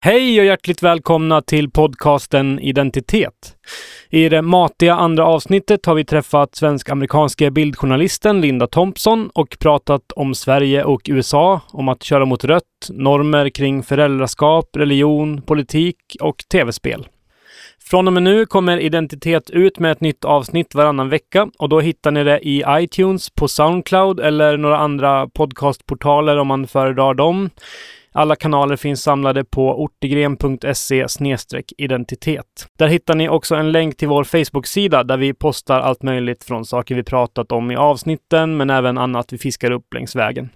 Hej och hjärtligt välkomna till podcasten Identitet. I det matiga andra avsnittet har vi träffat svensk-amerikanske bildjournalisten Linda Thompson och pratat om Sverige och USA, om att köra mot rött, normer kring föräldraskap, religion, politik och tv-spel. Från och med nu kommer Identitet ut med ett nytt avsnitt varannan vecka och då hittar ni det i iTunes, på Soundcloud eller några andra podcastportaler om man föredrar dem. Alla kanaler finns samlade på ortegren.se identitet. Där hittar ni också en länk till vår Facebook-sida där vi postar allt möjligt från saker vi pratat om i avsnitten, men även annat vi fiskar upp längs vägen.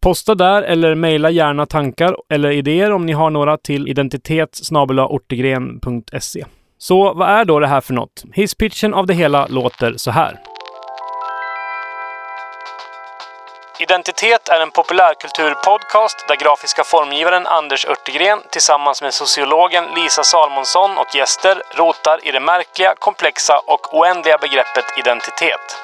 Posta där eller mejla gärna tankar eller idéer om ni har några till identitet ortegren.se. Så vad är då det här för något? Hisspitchen av det hela låter så här. Identitet är en populärkulturpodcast där grafiska formgivaren Anders Örtegren tillsammans med sociologen Lisa Salmonsson och gäster rotar i det märkliga, komplexa och oändliga begreppet identitet.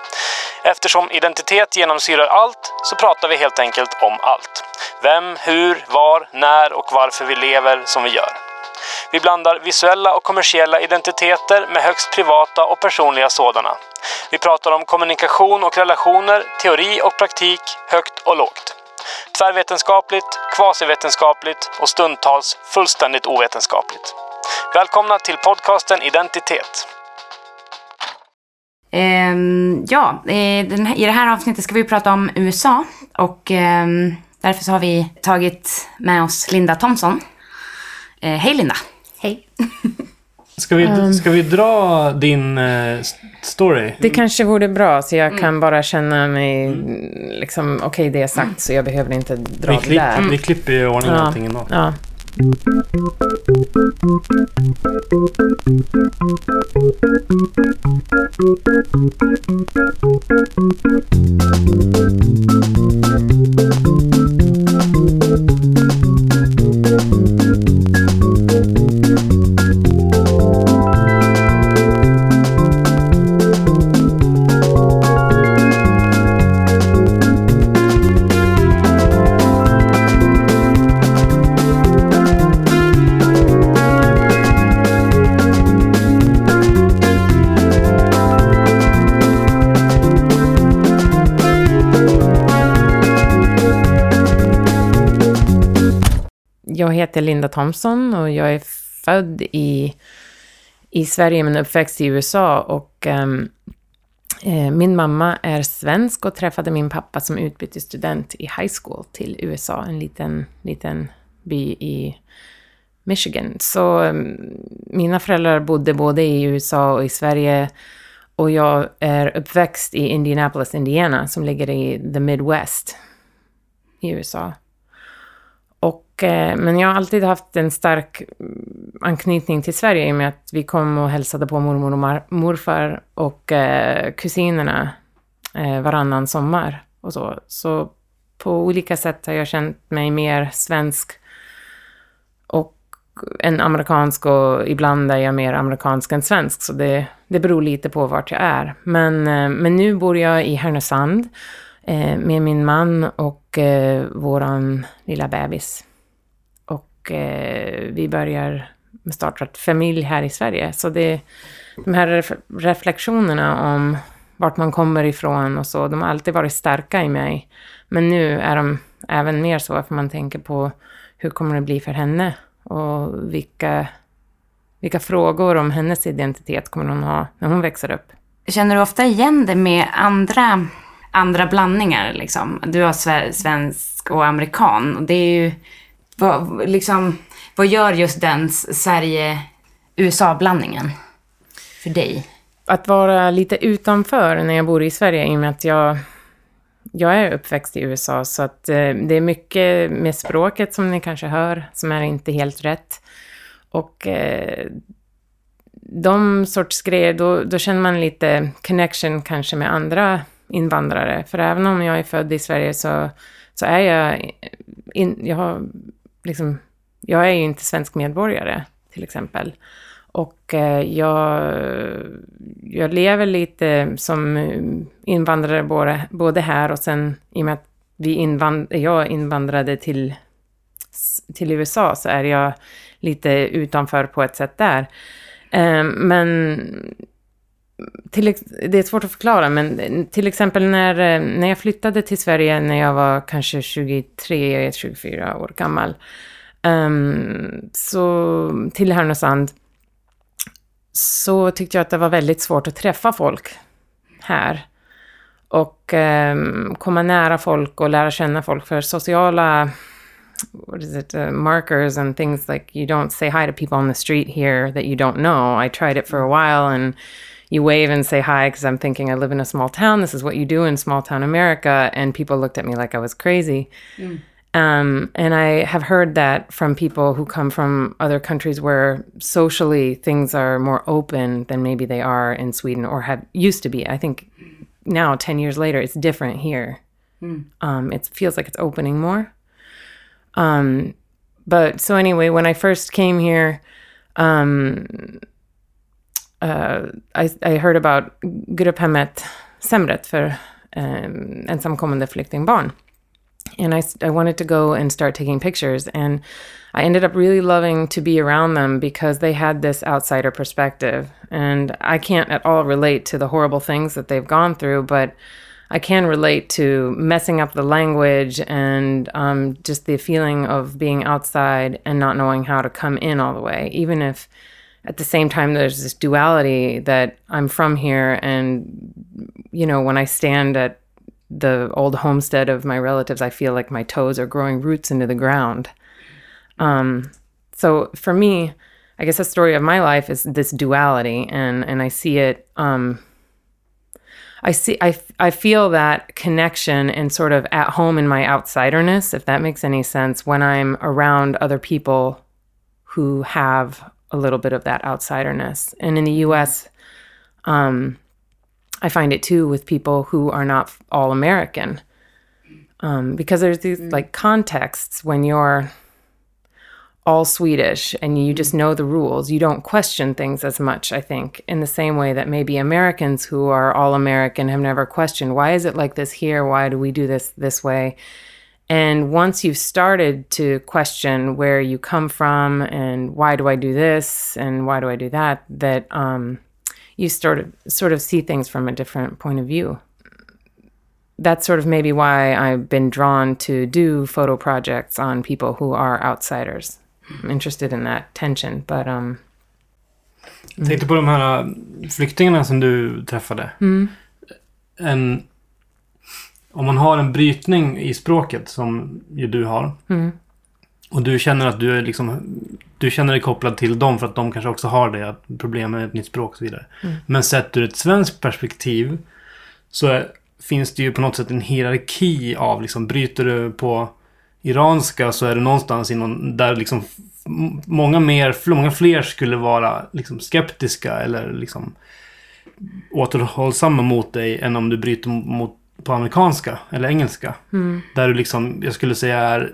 Eftersom identitet genomsyrar allt så pratar vi helt enkelt om allt. Vem, hur, var, när och varför vi lever som vi gör. Vi blandar visuella och kommersiella identiteter med högst privata och personliga sådana. Vi pratar om kommunikation och relationer, teori och praktik, högt och lågt. Tvärvetenskapligt, kvasivetenskapligt och stundtals fullständigt ovetenskapligt. Välkomna till podcasten Identitet. Um, ja, eh, i det här avsnittet ska vi prata om USA och um, därför så har vi tagit med oss Linda Thomson Uh, hej Linda! Hej! Ska vi, um, ska vi dra din uh, story? Det kanske vore bra, så jag mm. kan bara känna mig... Mm. Liksom, Okej, okay, det är sagt, mm. så jag behöver inte dra vi klipp, det där. Vi klipper ju i ordning ja. allting ändå. Ja. Thompson och jag är född i, i Sverige men uppväxt i USA. Och um, eh, min mamma är svensk och träffade min pappa som utbytesstudent i high school till USA, en liten, liten by i Michigan. Så um, mina föräldrar bodde både i USA och i Sverige. Och jag är uppväxt i Indianapolis, Indiana, som ligger i the Midwest i USA. Och, eh, men jag har alltid haft en stark mm, anknytning till Sverige i och med att vi kom och hälsade på mormor och morfar och eh, kusinerna eh, varannan sommar och så. Så på olika sätt har jag känt mig mer svensk och än amerikansk och ibland är jag mer amerikansk än svensk. Så det, det beror lite på vart jag är. Men, eh, men nu bor jag i Härnösand eh, med min man och eh, våran lilla bebis. Och eh, vi börjar med startat familj här i Sverige. Så det, de här ref reflektionerna om vart man kommer ifrån och så, de har alltid varit starka i mig. Men nu är de även mer så, för man tänker på hur kommer det bli för henne och vilka, vilka frågor om hennes identitet kommer hon ha när hon växer upp. Känner du ofta igen det med andra andra blandningar. Liksom. Du har svensk och amerikan. Och det är ju, vad, liksom, vad gör just den Sverige-USA-blandningen för dig? Att vara lite utanför när jag bor i Sverige i och med att jag, jag är uppväxt i USA. Så att eh, det är mycket med språket som ni kanske hör som är inte helt rätt. Och eh, de sorts grejer, då, då känner man lite connection kanske med andra invandrare. För även om jag är född i Sverige så, så är jag... In, jag, har, liksom, jag är ju inte svensk medborgare, till exempel. Och eh, jag, jag lever lite som invandrare både, både här och sen i och med att vi invand, jag invandrade till till USA så är jag lite utanför på ett sätt där. Eh, men till, det är svårt att förklara, men till exempel när, eh, när jag flyttade till Sverige när jag var kanske 23, 24 år gammal, um, så till Härnösand, så tyckte jag att det var väldigt svårt att träffa folk här. Och um, komma nära folk och lära känna folk för sociala what is it, uh, markers and things like you don't say hi to people on the street here that you don't know. I tried it for a while and you wave and say hi because I'm thinking I live in a small town. This is what you do in small town America. And people looked at me like I was crazy. Um, and I have heard that from people who come from other countries where socially things are more open than maybe they are in Sweden or have used to be. I think now, 10 years later, it's different here. Um, it feels like it's opening more. Um, but so anyway, when I first came here, um, uh, I, I heard about Grupphemmet Semret för um, ensamkommande flyktingbarn. And I wanted to go and start taking pictures. And I ended up really loving to be around them because they had this outsider perspective. And I can't at all relate to the horrible things that they've gone through, but I can relate to messing up the language and um, just the feeling of being outside and not knowing how to come in all the way, even if at the same time there's this duality that I'm from here and you know when I stand at the old homestead of my relatives I feel like my toes are growing roots into the ground. Um so for me I guess the story of my life is this duality and and I see it um I see I, I feel that connection and sort of at home in my outsiderness if that makes any sense when I'm around other people who have a little bit of that outsiderness. And in the US, um, I find it too with people who are not all American. Um, because there's these like contexts when you're all Swedish and you just know the rules. You don't question things as much, I think, in the same way that maybe Americans who are all American have never questioned why is it like this here? Why do we do this this way? And once you've started to question where you come from and why do I do this and why do I do that, that um, you sort of sort of see things from a different point of view. That's sort of maybe why I've been drawn to do photo projects on people who are outsiders. I'm interested in that tension, but um, Jag tänkte på de här flyktingarna som du träffade. En, om man har en brytning i språket som ju du har. Och du känner att du är liksom Du känner dig kopplad till dem för att de kanske också har det. att Problem med ett nytt språk och så vidare. Men sett ur ett svenskt perspektiv så är, finns det ju på något sätt en hierarki av liksom bryter du på iranska så är det någonstans i någon, där liksom många, mer, många fler skulle vara liksom skeptiska eller liksom återhållsamma mot dig än om du bryter mot på amerikanska eller engelska. Där du liksom, jag skulle säga är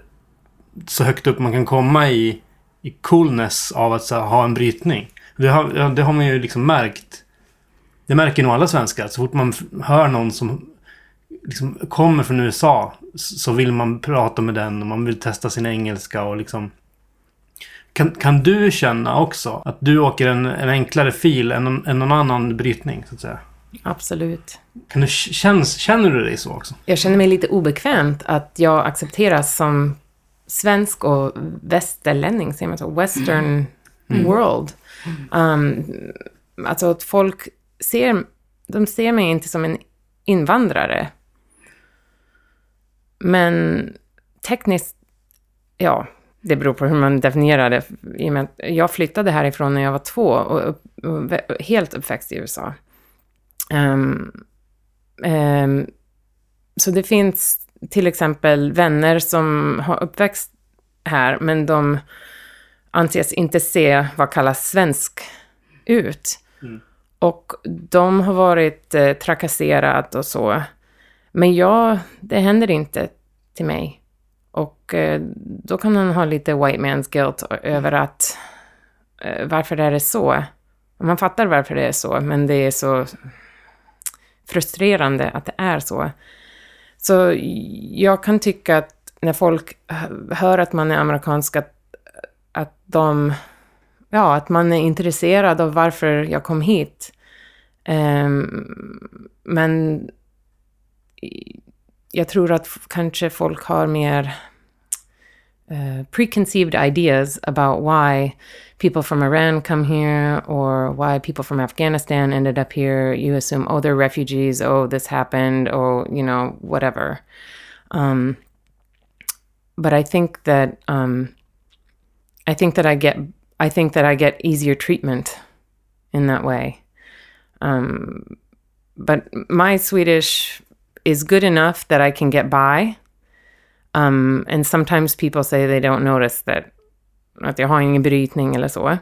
så högt upp man kan komma i, i coolness av att här, ha en brytning. Det har, det har man ju liksom märkt. Det märker nog alla svenskar. Så fort man hör någon som liksom kommer från USA så vill man prata med den och man vill testa sin engelska och liksom kan, kan du känna också att du åker en, en enklare fil än, än någon annan brytning? Så att säga? Absolut. Kan du, känns, känner du dig så också? Jag känner mig lite obekvämt att jag accepteras som svensk och västerlänning, säger man så? Western world. Um, alltså att folk ser, de ser mig inte som en invandrare. Men tekniskt, ja, det beror på hur man definierar det. Jag flyttade härifrån när jag var två och, upp, och helt uppväxt i USA. Ehm, ehm, så det finns till exempel vänner som har uppväxt här, men de anses inte se vad kallas svensk ut. Och de har varit eh, trakasserad och så. Men jag, det händer inte till mig. Och eh, då kan man ha lite white man's guilt över att eh, varför är det så? Man fattar varför det är så, men det är så frustrerande att det är så. Så jag kan tycka att när folk hör att man är amerikansk, att, att de, ja, att man är intresserad av varför jag kom hit. Um, men jag tror att kanske folk har mer uh, preconceived ideas about why people from Iran come here or why people from Afghanistan ended up here. You assume, oh, they're refugees. Oh, this happened. Oh, you know, whatever. Um, but I think that um, I think that I get I think that I get easier treatment in that way. Um, but my Swedish is good enough that I can get by. Um, and sometimes people say they don't notice that att jag har ingen brytning eller så.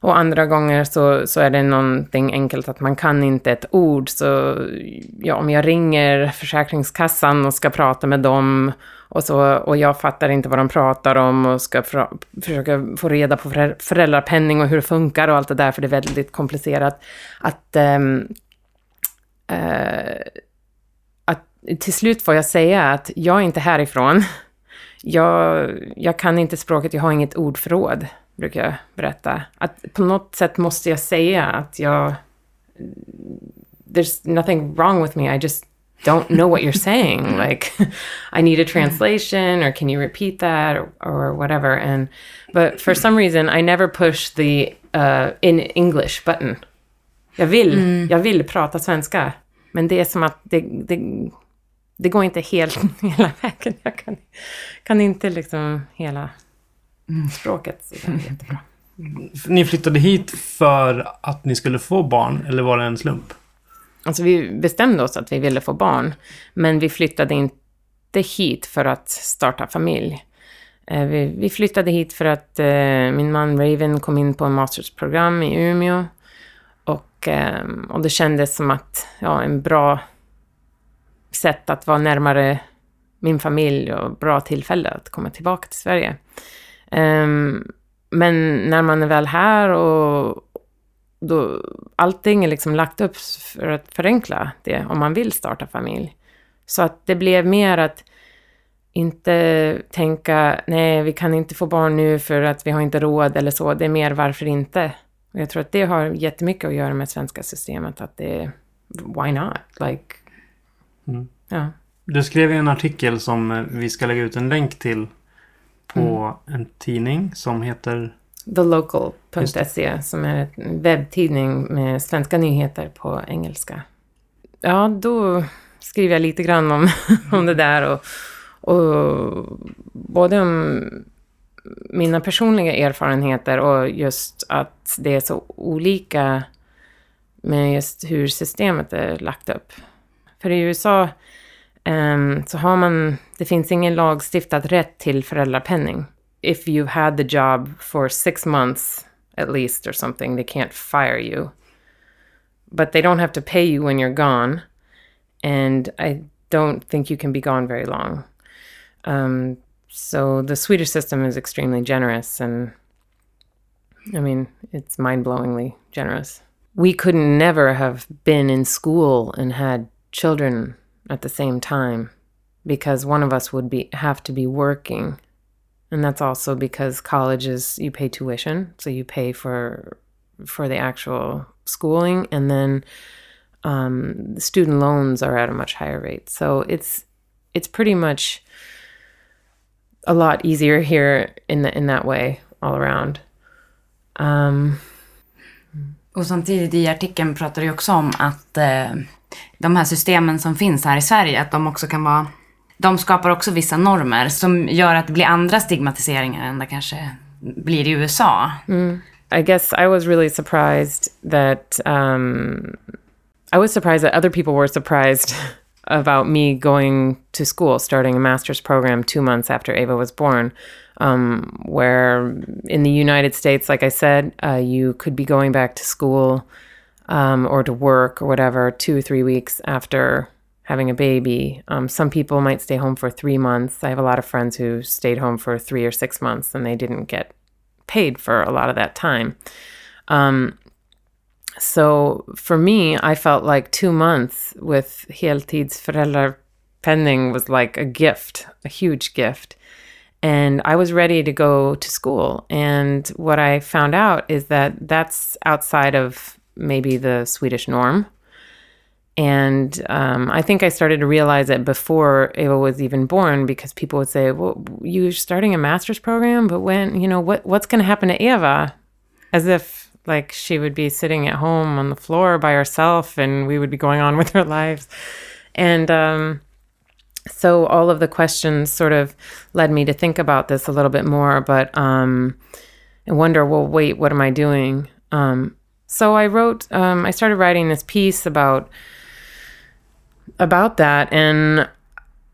Och andra gånger så, så är det någonting enkelt att man kan inte ett ord. Så ja, om jag ringer Försäkringskassan och ska prata med dem och, så, och jag fattar inte vad de pratar om och ska för, försöka få reda på föräldrapenning och hur det funkar och allt det där, för det är väldigt komplicerat. Att, um, uh, till slut får jag säga att jag är inte härifrån. Jag, jag kan inte språket, jag har inget ordförråd, brukar jag berätta. Att på något sätt måste jag säga att jag... There's nothing wrong with me, I just don't know what you're saying. like, I need a translation, or can you repeat that, or, or whatever. And but for some reason, I never push the uh, in English button. Jag vill, mm. jag vill prata svenska, men det är som att det, det, det går inte helt hela vägen. Jag kan, kan inte liksom hela mm. språket. Så det är jättebra. Ni flyttade hit för att ni skulle få barn, eller var det en slump? Alltså vi bestämde oss att vi ville få barn, men vi flyttade inte hit för att starta familj. Eh, vi, vi flyttade hit för att eh, min man Raven kom in på en mastersprogram i Umeå. Och, eh, och det kändes som att, ja, en bra sätt att vara närmare min familj och bra tillfälle att komma tillbaka till Sverige. Um, men när man är väl här och då, allting är liksom lagt upp för att förenkla det om man vill starta familj. Så att det blev mer att inte tänka, nej, vi kan inte få barn nu för att vi har inte råd eller så. Det är mer varför inte? Och jag tror att det har jättemycket att göra med svenska systemet, att det är, why not? Like, mm ja. Du skrev en artikel som vi ska lägga ut en länk till på mm. en tidning som heter TheLocal.se som är en webbtidning med svenska nyheter på engelska. Ja, då skriver jag lite grann om, om det där och, och både om mina personliga erfarenheter och just att det är så olika med just hur systemet är lagt upp. För i USA um, så har man, det finns ingen lagstiftad rätt till föräldrapenning if you've had the job for six months at least or something, they can't fire you. But they don't have to pay you when you're gone. And I don't think you can be gone very long. Um, so the Swedish system is extremely generous. And I mean, it's mind blowingly generous. We could never have been in school and had children at the same time because one of us would be have to be working and that's also because colleges you pay tuition, so you pay for for the actual schooling, and then um, student loans are at a much higher rate. So it's it's pretty much a lot easier here in the, in that way all around. Um, och samtidigt i artikeln pratar du också om att eh, de här systemen som finns här i Sverige, att de också kan vara de skapar också vissa normer som gör att det blir andra stigmatiseringar än det kanske blir i USA. Mm. I guess I was really surprised that um, I was surprised that other people were surprised about me going to school, starting a master's program two months after Ava was born. Um, where in the United States, like I said, uh, you could be going back to school um, or to work or whatever two or three weeks after having a baby. Um, some people might stay home for three months. I have a lot of friends who stayed home for three or six months and they didn't get paid for a lot of that time. Um, so for me, I felt like two months with heltidsföräldrar pending was like a gift, a huge gift. And I was ready to go to school. And what I found out is that that's outside of maybe the Swedish norm. And um, I think I started to realize it before Eva was even born because people would say, "Well, you're starting a master's program, but when you know what what's going to happen to Eva?" As if like she would be sitting at home on the floor by herself, and we would be going on with our lives. And um, so all of the questions sort of led me to think about this a little bit more, but um, and wonder, well, wait, what am I doing? Um, so I wrote, um, I started writing this piece about about that. And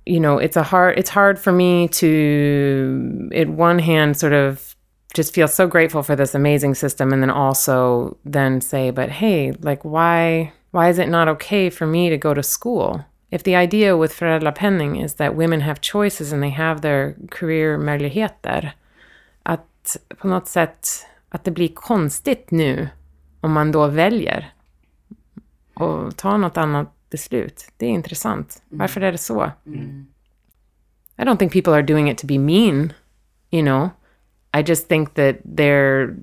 you know it's a hard it's hard for me to at one hand sort of just feel so grateful for this amazing system and then also then say but hey like why why is it not okay for me to go to school? If the idea with föräldrapenning is that women have choices and they have their career möjligheter att på något sätt att det blir konstigt nu om man då väljer och ta något annat beslut. Det är intressant. Mm. Varför är det så? Mm. I don't think people are doing it to be mean, you know. I just think that they're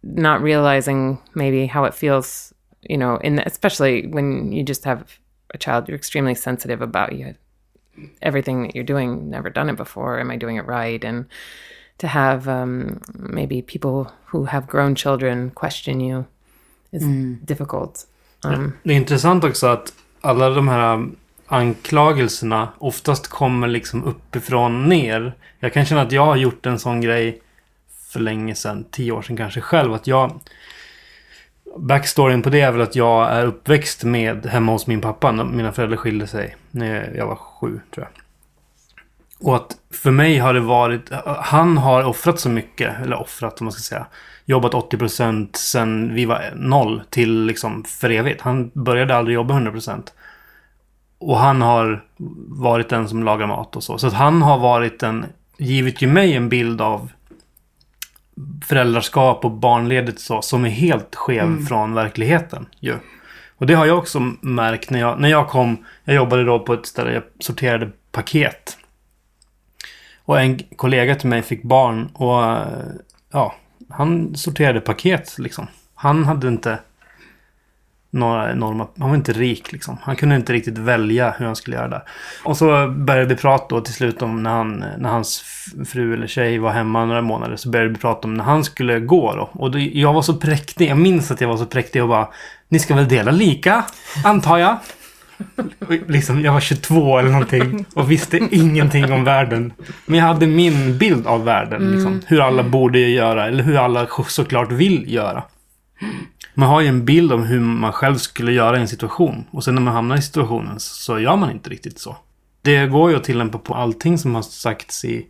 not realizing maybe how it feels, you know, in the, especially when you just have a child, you're extremely sensitive about you everything that you're doing. Never done it before. Am I doing it right? And to have um, maybe people who have grown children question you is mm. difficult. Um, det är intressant också att alla de här anklagelserna oftast kommer liksom uppifrån ner. Jag kan känna att jag har gjort en sån grej för länge sedan, tio år sedan kanske själv. Att jag... Backstoryn på det är väl att jag är uppväxt med hemma hos min pappa. Mina föräldrar skilde sig när jag var sju, tror jag. Och att för mig har det varit... Han har offrat så mycket, eller offrat om man ska säga. Jobbat 80% sen vi var noll till liksom för evigt. Han började aldrig jobba 100%. Och han har varit den som lagar mat och så. Så att han har varit den, givit ju mig en bild av föräldraskap och barnledigt så, som är helt skev mm. från verkligheten. Ju. Och det har jag också märkt när jag, när jag kom. Jag jobbade då på ett ställe jag sorterade paket. Och en kollega till mig fick barn och eh, ja, han sorterade paket liksom. Han hade inte några enorma... Han var inte rik liksom. Han kunde inte riktigt välja hur han skulle göra det. Och så började vi prata då till slut om när, han, när hans fru eller tjej var hemma några månader. Så började vi prata om när han skulle gå då. Och då, jag var så präktig. Jag minns att jag var så präktig och bara... Ni ska väl dela lika, antar jag? liksom, jag var 22 eller någonting och visste ingenting om världen. Men jag hade min bild av världen. Liksom. Mm. Hur alla borde göra, eller hur alla såklart vill göra. Man har ju en bild om hur man själv skulle göra i en situation. Och sen när man hamnar i situationen så gör man inte riktigt så. Det går ju att tillämpa på allting som har sagts i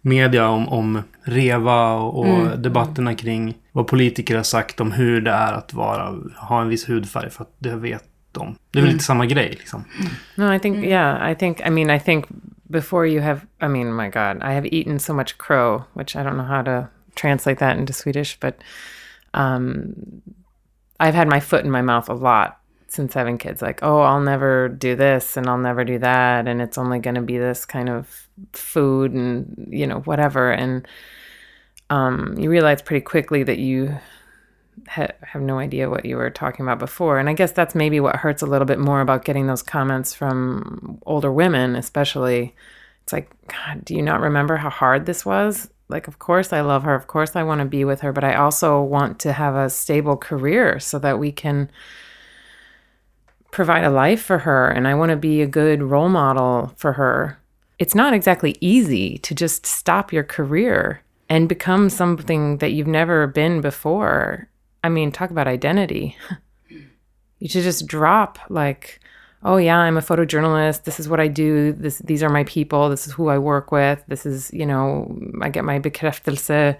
media om, om REVA och, och mm. debatterna kring vad politiker har sagt om hur det är att vara, ha en viss hudfärg. För att det vet de. Det är väl mm. lite samma grej liksom. No, I think, yeah, I think, I mean, I think before you have, I mean, my God, I have eaten so much crow, which I don't know how to translate that into Swedish, but um, I've had my foot in my mouth a lot since having kids. Like, oh, I'll never do this and I'll never do that. And it's only going to be this kind of food and, you know, whatever. And um, you realize pretty quickly that you ha- have no idea what you were talking about before. And I guess that's maybe what hurts a little bit more about getting those comments from older women, especially. It's like, God, do you not remember how hard this was? like of course I love her, of course I want to be with her, but I also want to have a stable career so that we can provide a life for her and I want to be a good role model for her. It's not exactly easy to just stop your career and become something that you've never been before. I mean, talk about identity. you should just drop like oh yeah i'm a photojournalist. This is what i do. This these are my people. This is who i work with. This is you know i get my bekräftelse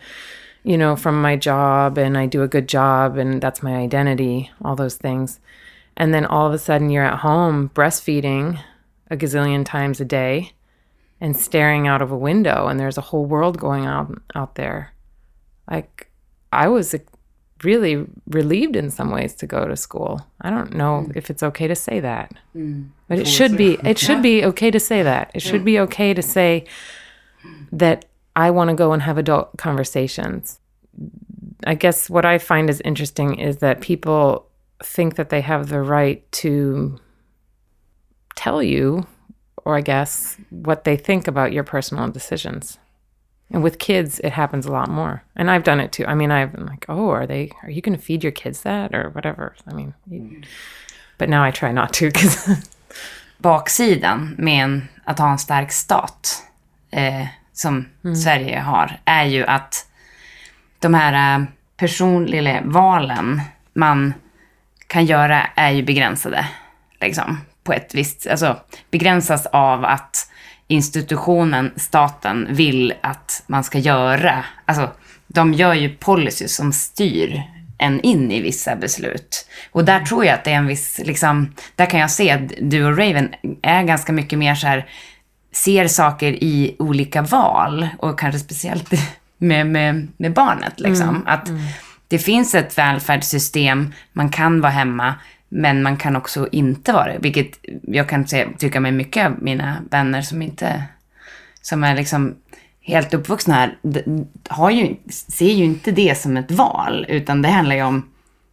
you know from my job and i do a good job and that's my identity all those things. And then all of a sudden you're at home breastfeeding a gazillion times a day and staring out of a window and there's a whole world going on out there. Like i was really relieved in some ways to go to school. I don't know if it's okay to say that. But it should be it should be okay to say that. It should be okay to say that I want to go and have adult conversations. I guess what I find is interesting is that people think that they have the right to tell you, or I guess, what they think about your personal decisions. And with kids, it happens a lot more. And I've done it too. I mean, I've been like, oh, are they, are you going to feed your kids that or whatever? I mean, you, but now I try not to Baksidan med en, att ha en stark stat, eh, som Sverige har, är ju att de här eh, personliga valen man kan göra är ju begränsade. Liksom, på ett visst, alltså begränsas av att institutionen, staten, vill att man ska göra. Alltså, de gör ju policies som styr en in i vissa beslut. Och där tror jag att det är en viss, liksom, där kan jag se att du och Raven är ganska mycket mer så här, ser saker i olika val och kanske speciellt med, med, med barnet. Liksom. att det finns ett välfärdssystem, man kan vara hemma, men man kan också inte vara det. Vilket jag kan se, tycka med mycket av mina vänner som inte, som är liksom helt uppvuxna här, har ju, ser ju inte det som ett val, utan det handlar ju om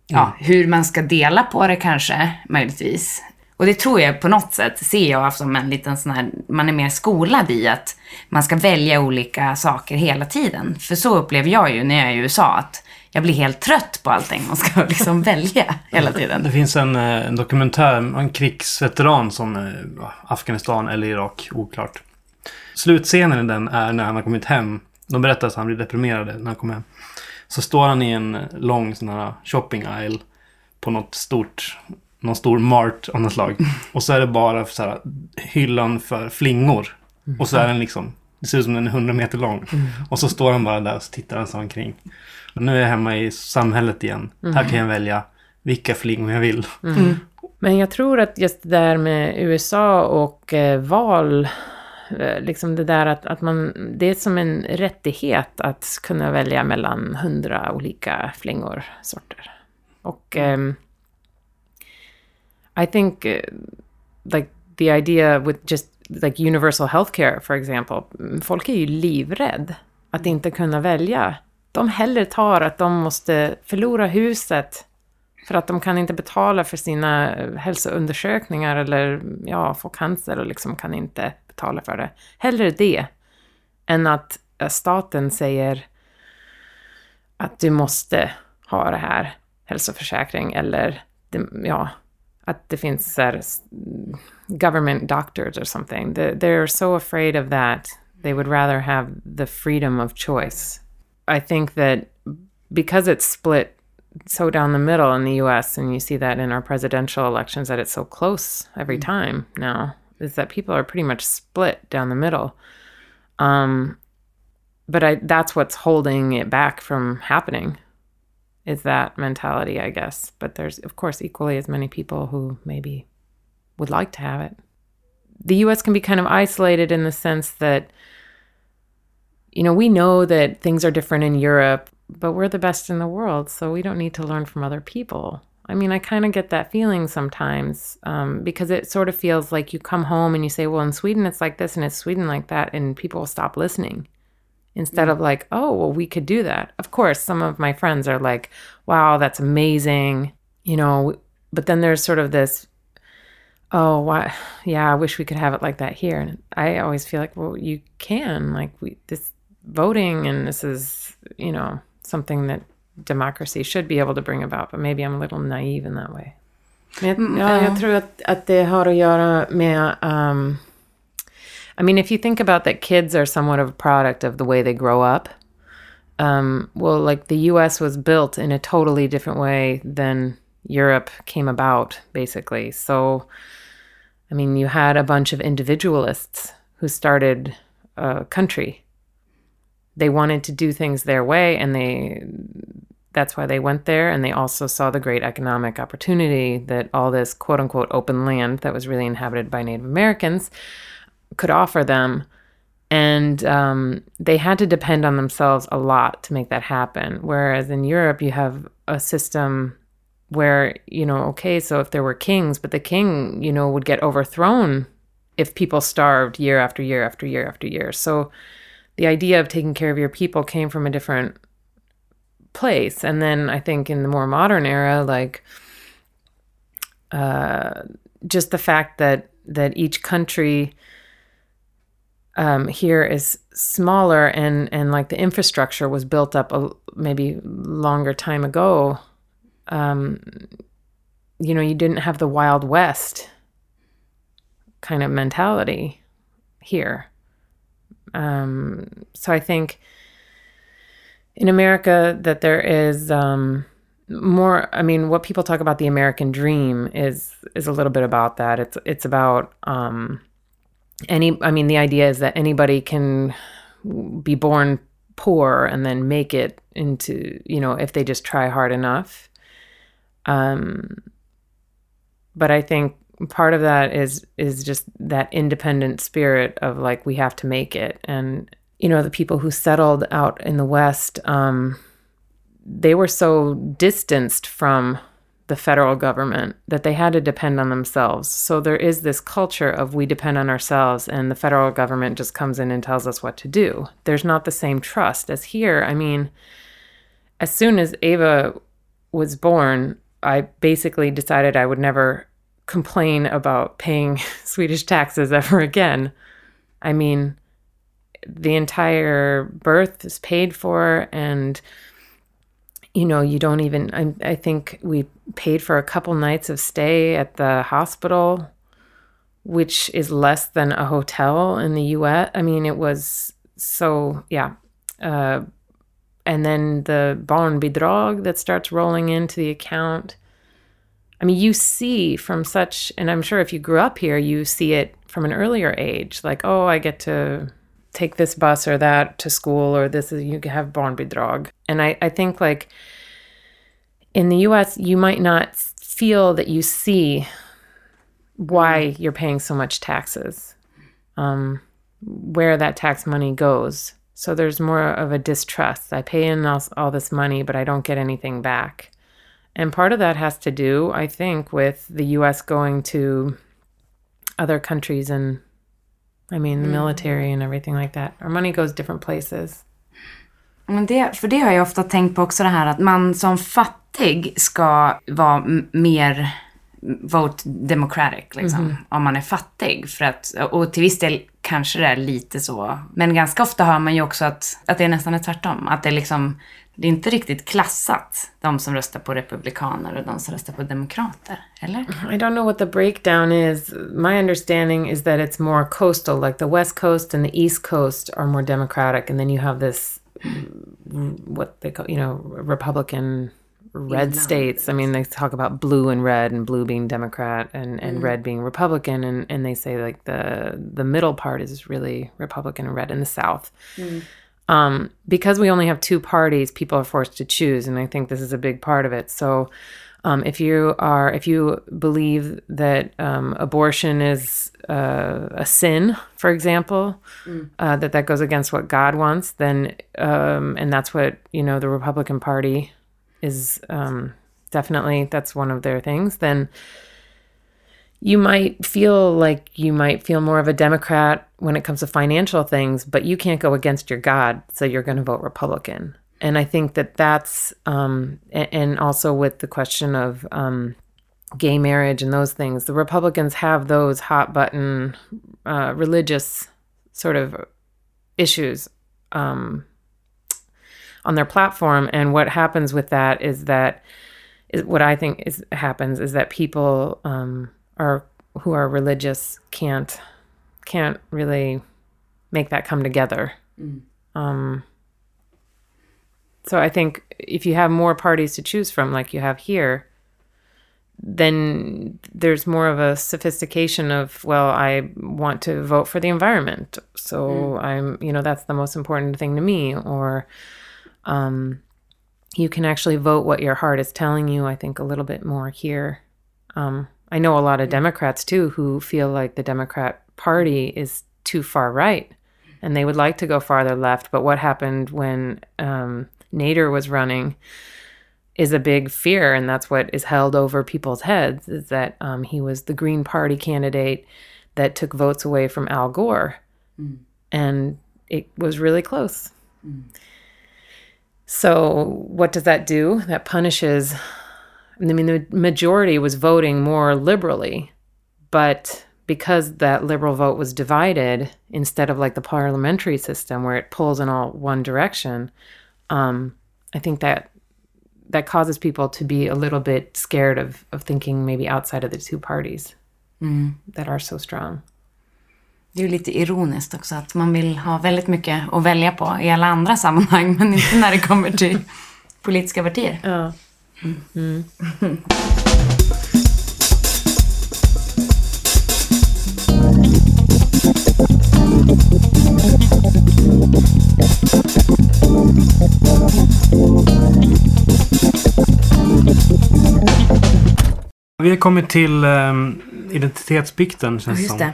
ja, hur man ska dela på det kanske, möjligtvis. Och det tror jag på något sätt, ser jag som en liten sån här, man är mer skolad i att man ska välja olika saker hela tiden. För så upplever jag ju när jag är i USA, att jag blir helt trött på allting man ska liksom välja hela tiden. Det finns en, eh, en dokumentär om en krigsveteran som eh, Afghanistan eller Irak, oklart. Slutscenen i den är när han har kommit hem. De berättar att han blir deprimerad när han kommer hem. Så står han i en lång sån här shopping aisle på något stort, någon stor mart av något slag. Och så är det bara så här, hyllan för flingor. Och så är den liksom, det ser ut som den är 100 meter lång. Och så står han bara där och så tittar han sig omkring. Och nu är jag hemma i samhället igen. Här kan jag välja vilka flingor jag vill. Men jag tror att just det där med USA och eh, val, eh, liksom det där att, att man, det är som en rättighet att kunna välja mellan hundra olika flingor, sorter. Och ehm, i think uh, like the idea with just like universal healthcare, for example, mm, folk är ju livrädd att inte kunna välja. De hellre tar att de måste förlora huset för att de kan inte betala för sina eh, hälsoundersökningar eller ja, få cancer och liksom kan inte betala för det. Hellre det än att eh, staten säger att du måste ha det här hälsoförsäkring eller ja, att det finns här, government doctors or something. They, they're so afraid of that. They would rather have the freedom of choice. I think that because it's split so down the middle in the US, and you see that in our presidential elections, that it's so close every time now, is that people are pretty much split down the middle. Um, but I, that's what's holding it back from happening is that mentality, I guess. But there's, of course, equally as many people who maybe would like to have it. The US can be kind of isolated in the sense that, you know, we know that things are different in Europe, but we're the best in the world, so we don't need to learn from other people. I mean, I kind of get that feeling sometimes um, because it sort of feels like you come home and you say, well, in Sweden it's like this and it's Sweden like that, and people stop listening instead of like, oh, well, we could do that. Of course, some of my friends are like, wow, that's amazing, you know, but then there's sort of this, oh, why, yeah, I wish we could have it like that here. And I always feel like, well, you can, like, we, this voting and this is, you know, something that democracy should be able to bring about, but maybe I'm a little naive in that way. Men jag, ja, jag tror att, att det har att göra med um, I mean, if you think about that, kids are somewhat of a product of the way they grow up. Um, well, like the US was built in a totally different way than Europe came about, basically. So, I mean, you had a bunch of individualists who started a country. They wanted to do things their way, and they that's why they went there. And they also saw the great economic opportunity that all this quote unquote open land that was really inhabited by Native Americans could offer them and um, they had to depend on themselves a lot to make that happen. Whereas in Europe, you have a system where you know, okay, so if there were kings, but the king, you know, would get overthrown if people starved year after year after year after year. So the idea of taking care of your people came from a different place. And then I think in the more modern era, like uh, just the fact that that each country um, here is smaller and and like the infrastructure was built up a maybe longer time ago. Um, you know, you didn't have the Wild West kind of mentality here. Um, so I think in America that there is um, more. I mean, what people talk about the American dream is is a little bit about that. It's it's about um, any i mean the idea is that anybody can be born poor and then make it into you know if they just try hard enough. Um but i think part of that is is just that independent spirit of like we have to make it. And you know the people who settled out in the west um they were so distanced from the federal government that they had to depend on themselves. So there is this culture of we depend on ourselves and the federal government just comes in and tells us what to do. There's not the same trust as here. I mean, as soon as Ava was born, I basically decided I would never complain about paying Swedish taxes ever again. I mean, the entire birth is paid for and you know, you don't even, I, I think we paid for a couple nights of stay at the hospital, which is less than a hotel in the US. I mean, it was so, yeah. Uh, and then the barnbidrag that starts rolling into the account. I mean, you see from such, and I'm sure if you grew up here, you see it from an earlier age, like, oh, I get to take this bus or that to school or this is you can have barnbidrag. And I, I think like in the us you might not feel that you see why you're paying so much taxes um, where that tax money goes. So there's more of a distrust. I pay in all, all this money but i don't get anything back. And part of that has to do i think with the us going to other countries and I mean, the mm. military and everything like that. Our money goes different places. Men det, för det har jag ofta tänkt på också det här att man som fattig ska vara mer vote democratic liksom. Mm. Om man är fattig. För att, och till viss del kanske det är lite så. Men ganska ofta hör man ju också att, att det är nästan är tvärtom. Att det är liksom det är inte riktigt klassat, de som röstar på republikaner och de som röstar på demokrater, eller? I don't know what the breakdown is. My understanding is that it's more coastal, like the west coast and the east coast are more democratic, and then you have this, what they call, you know, Republican red states. I mean, they talk about blue and red, and blue being Democrat, and, and mm. red being Republican, and, and they say like the the middle part is really Republican and red in the South. Mm um, because we only have two parties, people are forced to choose, and I think this is a big part of it. So, um, if you are, if you believe that um, abortion is uh, a sin, for example, mm. uh, that that goes against what God wants, then, um, and that's what you know, the Republican Party is um, definitely that's one of their things. Then you might feel like you might feel more of a Democrat when it comes to financial things, but you can't go against your God, so you're going to vote Republican. And I think that that's, um, and also with the question of um, gay marriage and those things, the Republicans have those hot button uh, religious sort of issues um, on their platform. And what happens with that is that is what I think is happens is that people um, are who are religious can't can't really make that come together. Mm. Um, so I think if you have more parties to choose from, like you have here, then there's more of a sophistication of well, I want to vote for the environment, so mm. I'm you know that's the most important thing to me, or um, you can actually vote what your heart is telling you. I think a little bit more here. Um, I know a lot of Democrats too who feel like the Democrat Party is too far right and they would like to go farther left. But what happened when um, Nader was running is a big fear, and that's what is held over people's heads is that um, he was the Green Party candidate that took votes away from Al Gore. And it was really close. So, what does that do? That punishes. I mean, the majority was voting more liberally, but because that liberal vote was divided, instead of like the parliamentary system where it pulls in all one direction, um, I think that that causes people to be a little bit scared of of thinking maybe outside of the two parties that are so strong. Det är ju lite ironiskt också att man vill ha väldigt mycket att välja på i alla andra sammanhang, men inte när det kommer till politiska partier. Ja. Vi har kommit till eh, identitetsbikten känns Ja, just som. det.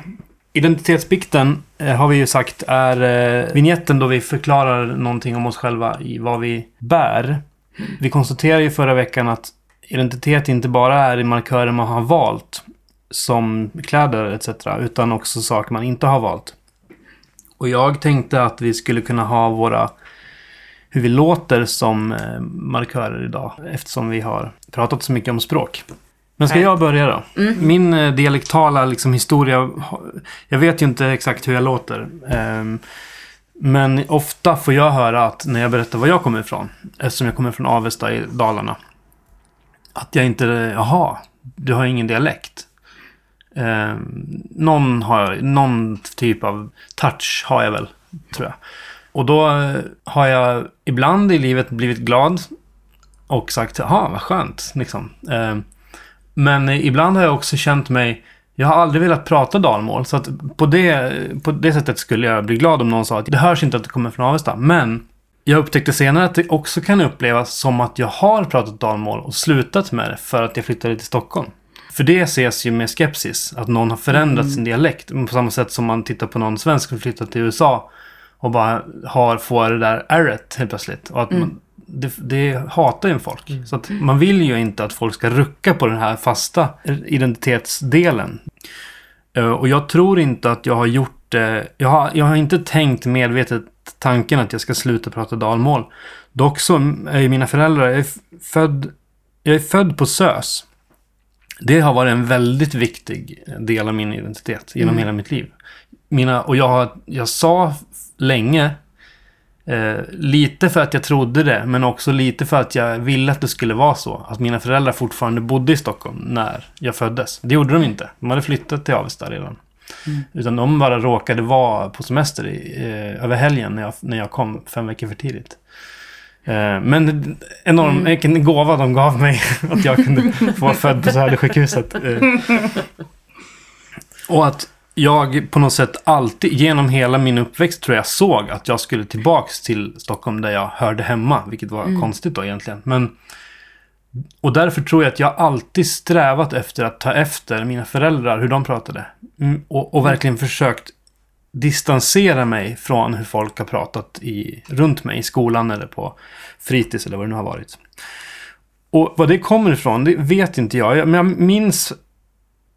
Identitetsbikten eh, har vi ju sagt är eh, vignetten då vi förklarar någonting om oss själva i vad vi bär. Vi konstaterade ju förra veckan att identitet inte bara är i markörer man har valt som kläder etc. utan också saker man inte har valt. Och jag tänkte att vi skulle kunna ha våra hur vi låter som eh, markörer idag eftersom vi har pratat så mycket om språk. Men ska jag börja då? Min eh, dialektala liksom, historia, jag vet ju inte exakt hur jag låter. Men ofta får jag höra att när jag berättar var jag kommer ifrån, eftersom jag kommer från Avesta i Dalarna, att jag inte, jaha, du har ingen dialekt. Eh, någon, har, någon typ av touch har jag väl, tror jag. Och då eh, har jag ibland i livet blivit glad och sagt, jaha, vad skönt, liksom. Eh, men ibland har jag också känt mig... Jag har aldrig velat prata dalmål. Så att på det, på det sättet skulle jag bli glad om någon sa att det hörs inte att det kommer från Avesta. Men jag upptäckte senare att det också kan upplevas som att jag har pratat dalmål och slutat med det för att jag flyttade till Stockholm. För det ses ju med skepsis, att någon har förändrat sin dialekt. På samma sätt som man tittar på någon svensk som flyttat till USA och bara har, får det där ärret helt plötsligt. Och att man, det, det hatar ju folk. Så att man vill ju inte att folk ska rucka på den här fasta identitetsdelen. Eh, Och jag tror inte att jag har gjort det. Jag har, jag har inte tänkt medvetet tanken att jag ska sluta prata dalmål. Dock så är ju mina föräldrar, jag är född, jag är född på SÖS. Det har varit en väldigt viktig del av min identitet genom hela mitt liv. Mina, och jag, jag sa länge, eh, lite för att jag trodde det, men också lite för att jag ville att det skulle vara så. Att mina föräldrar fortfarande bodde i Stockholm när jag föddes. Det gjorde de inte. De hade flyttat till Avesta redan. Utan de bara råkade vara på semester i, eh, över helgen när jag, när jag kom fem veckor för tidigt. Eh, men enorm, vilken gåva de gav mig att jag kunde få vara född på Södersjukhuset. Eh, och att jag på något sätt alltid, genom hela min uppväxt tror jag såg att jag skulle tillbaks till Stockholm där jag hörde hemma. Vilket var konstigt då egentligen. Men, och därför tror jag att jag alltid strävat efter att ta efter mina föräldrar, hur de pratade. Mm, och, och verkligen försökt distansera mig från hur folk har pratat i, runt mig i skolan eller på fritids eller vad det nu har varit. Och vad det kommer ifrån, det vet inte jag. Jag- Men jag minns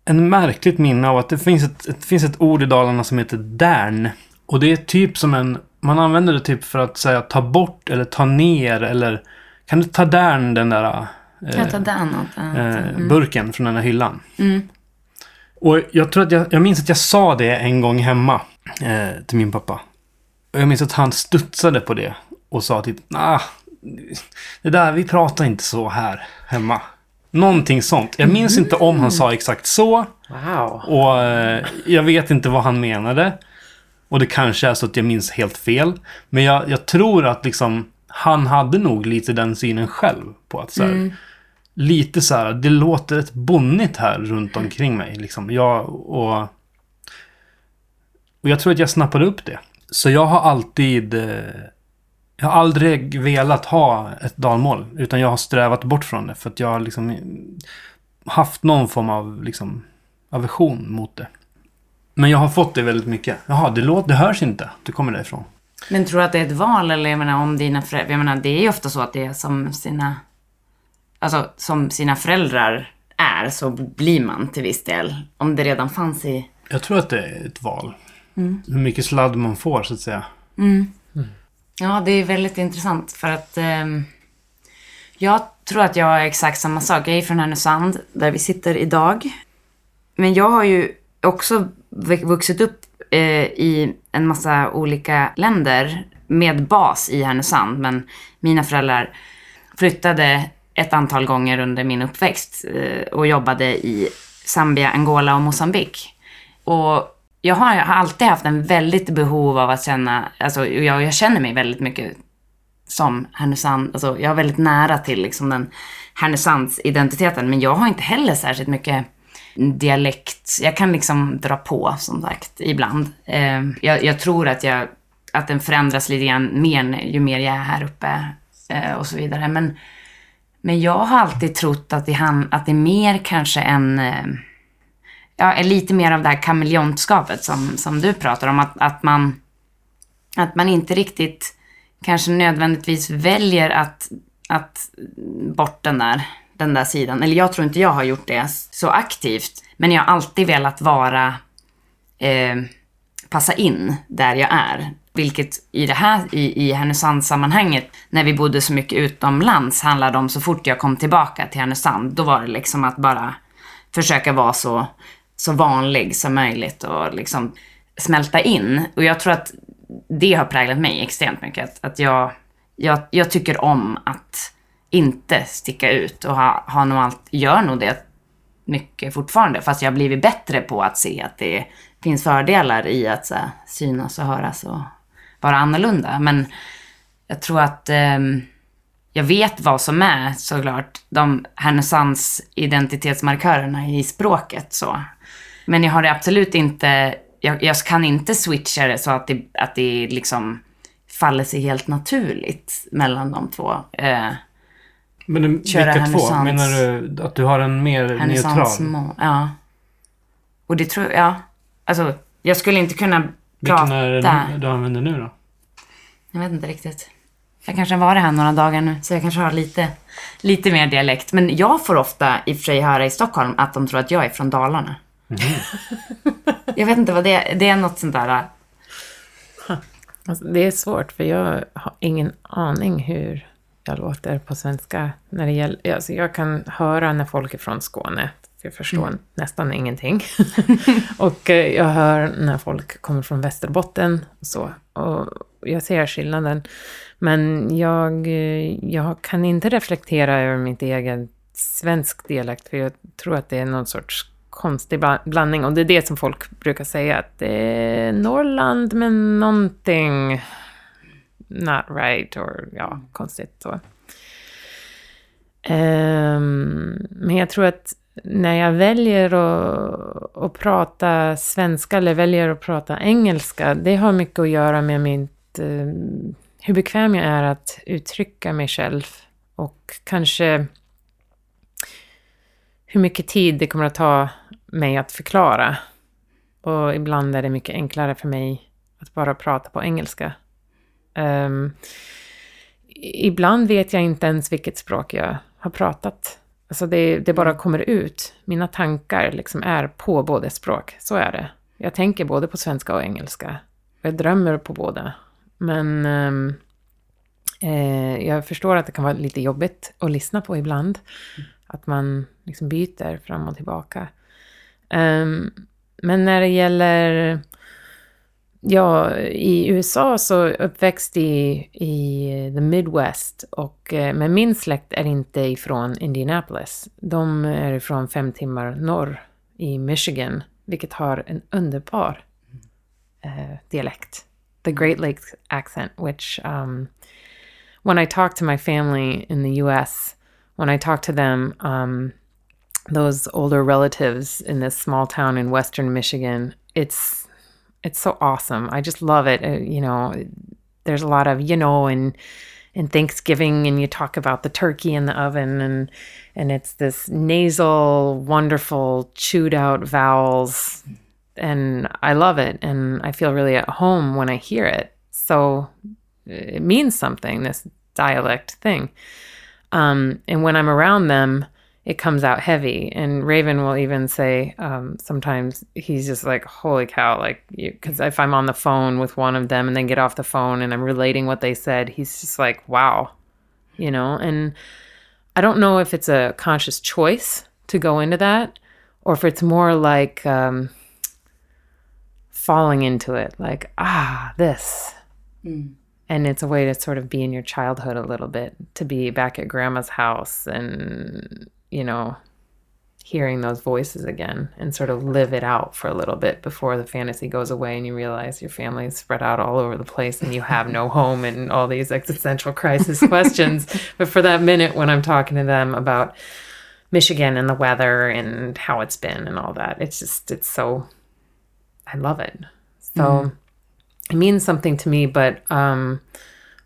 en märkligt minne av att det finns ett, det finns ett ord i Dalarna som heter därn. Och det är typ som en... Man använder det typ för att säga ta bort eller ta ner eller... Kan du ta därn den där Kan jag ta åt eh, mm. burken från den här hyllan? Mm. Och jag tror att jag, jag minns att jag sa det en gång hemma eh, till min pappa. Och jag minns att han studsade på det och sa typ, nah, det där, vi pratar inte så här hemma. Någonting sånt. Jag minns inte om han sa exakt så. Wow. Och eh, jag vet inte vad han menade. Och det kanske är så att jag minns helt fel. Men jag, jag tror att liksom han hade nog lite den synen själv på att så här, Lite så här, det låter rätt bonnigt här runt omkring mig. Liksom. Jag, och, och jag tror att jag snappade upp det. Så jag har alltid... eh, Jag har aldrig velat ha ett dalmål. Utan jag har strävat bort från det. För att jag har liksom haft någon form av liksom, aversion mot det. Men jag har fått det väldigt mycket. Jaha, det, låter, det hörs inte. Det kommer därifrån. Men tror du att det är ett val eller jag menar om dina föräldrar, jag menar det är ju ofta så att det är som sina, alltså som sina föräldrar är så blir man till viss del. Om det redan fanns i... Jag tror att det är ett val. Hur mycket sladd man får så att säga. Ja, det är väldigt intressant för att eh, jag tror att jag är exakt samma sak. Jag är från Härnösand där vi sitter idag. Men jag har ju också vuxit upp eh, i en massa olika länder med bas i Härnösand. Men mina föräldrar flyttade ett antal gånger under min uppväxt eh, och jobbade i Zambia, Angola och Mosambik. Och jag har, jag har alltid haft en väldigt behov av att känna, alltså jag, jag känner mig väldigt mycket som Härnösand, alltså jag är väldigt nära till liksom den Härnösands identiteten, men jag har inte heller särskilt mycket dialekt. Jag kan liksom dra på, som sagt, ibland. Eh, jag, jag tror att, jag, att den förändras lite grann mer ju mer jag är här uppe eh, och så vidare. Men, men jag har alltid trott att det, han, att det är mer kanske en eh, ja, är lite mer av det här kameleontskapet som, som du pratar om. Att, att, man, att man inte riktigt kanske nödvändigtvis väljer att, att bort den där, den där sidan. Eller jag tror inte jag har gjort det så aktivt. Men jag har alltid velat vara, eh, passa in där jag är. Vilket i det här, i, i Härnösand-sammanhanget, när vi bodde så mycket utomlands, handlade om så fort jag kom tillbaka till Härnösand, då var det liksom att bara försöka vara så, så vanlig som möjligt och liksom smälta in. Och jag tror att det har präglat mig extremt mycket. Att, att jag, jag, jag tycker om att inte sticka ut och ha, ha nog allt, gör nog det mycket fortfarande. Fast jag har blivit bättre på att se att det finns fördelar i att så här, synas och höras och vara annorlunda. Men jag tror att eh, jag vet vad som är såklart de Härnösands identitetsmarkörerna i språket. Så. Men jag har det absolut inte, jag, jag kan inte switcha det så att det, att det liksom faller sig helt naturligt mellan de två. Eh, Men det, vilka två? Menar du att du har en mer neutral? ja. Och det tror jag, alltså jag skulle inte kunna Vilken prata. är den du använder nu då? Jag vet inte riktigt. Jag kanske har varit här några dagar nu, så jag kanske har lite, lite mer dialekt. Men jag får ofta i och för sig höra i Stockholm att de tror att jag är från Dalarna. Jag vet inte vad det är. Det är något sånt där... Alltså, det är svårt, för jag har ingen aning hur jag låter på svenska. När det gäller, alltså jag kan höra när folk är från Skåne. Jag förstår nästan ingenting. och eh, jag hör när folk kommer från Västerbotten och så. Och jag ser skillnaden. Men jag, eh, jag kan inte reflektera över mitt egen svensk dialekt, för jag tror att det är någon sorts konstig bla- blandning. Och det är det som folk brukar säga, att det är Norrland men någonting not right, or ja, konstigt så. Ehm, men jag tror att när jag väljer att, att prata svenska eller väljer att prata engelska, det har mycket att göra med mitt, eh, hur bekväm jag är att uttrycka mig själv och kanske hur mycket tid det kommer att ta mig att förklara. Och ibland är det mycket enklare för mig att bara prata på engelska. Ehm, ibland vet jag inte ens vilket språk jag har pratat. Alltså det, det bara kommer ut. Mina tankar liksom är på båda språk. Så är det. Jag tänker både på svenska och engelska. Jag drömmer på båda. Men ehm, eh, jag förstår att det kan vara lite jobbigt att lyssna på ibland. Att man liksom byter fram och tillbaka. Um, men när det gäller Ja, i USA så uppväxt i, i the Midwest och eh, men min släkt är inte ifrån Indianapolis. De är ifrån fem timmar norr i Michigan, vilket har en underbar uh, dialekt. The Great Lakes accent, which um, when I talk to my family in the US, when I talk to them, um, those older relatives in this small town in western Michigan, it's it's so awesome. I just love it. Uh, you know, there's a lot of you know, and in Thanksgiving, and you talk about the turkey in the oven, and and it's this nasal, wonderful, chewed out vowels. and I love it and I feel really at home when I hear it. So it means something, this dialect thing. Um, and when I'm around them, it comes out heavy. And Raven will even say um, sometimes he's just like, "Holy cow!" Like, because if I'm on the phone with one of them and then get off the phone and I'm relating what they said, he's just like, "Wow," you know. And I don't know if it's a conscious choice to go into that, or if it's more like um, falling into it, like, ah, this. Mm. And it's a way to sort of be in your childhood a little bit, to be back at grandma's house and, you know, hearing those voices again and sort of live it out for a little bit before the fantasy goes away and you realize your family is spread out all over the place and you have no home and all these existential crisis questions. But for that minute when I'm talking to them about Michigan and the weather and how it's been and all that, it's just, it's so, I love it. So mm. It means something to me, but um,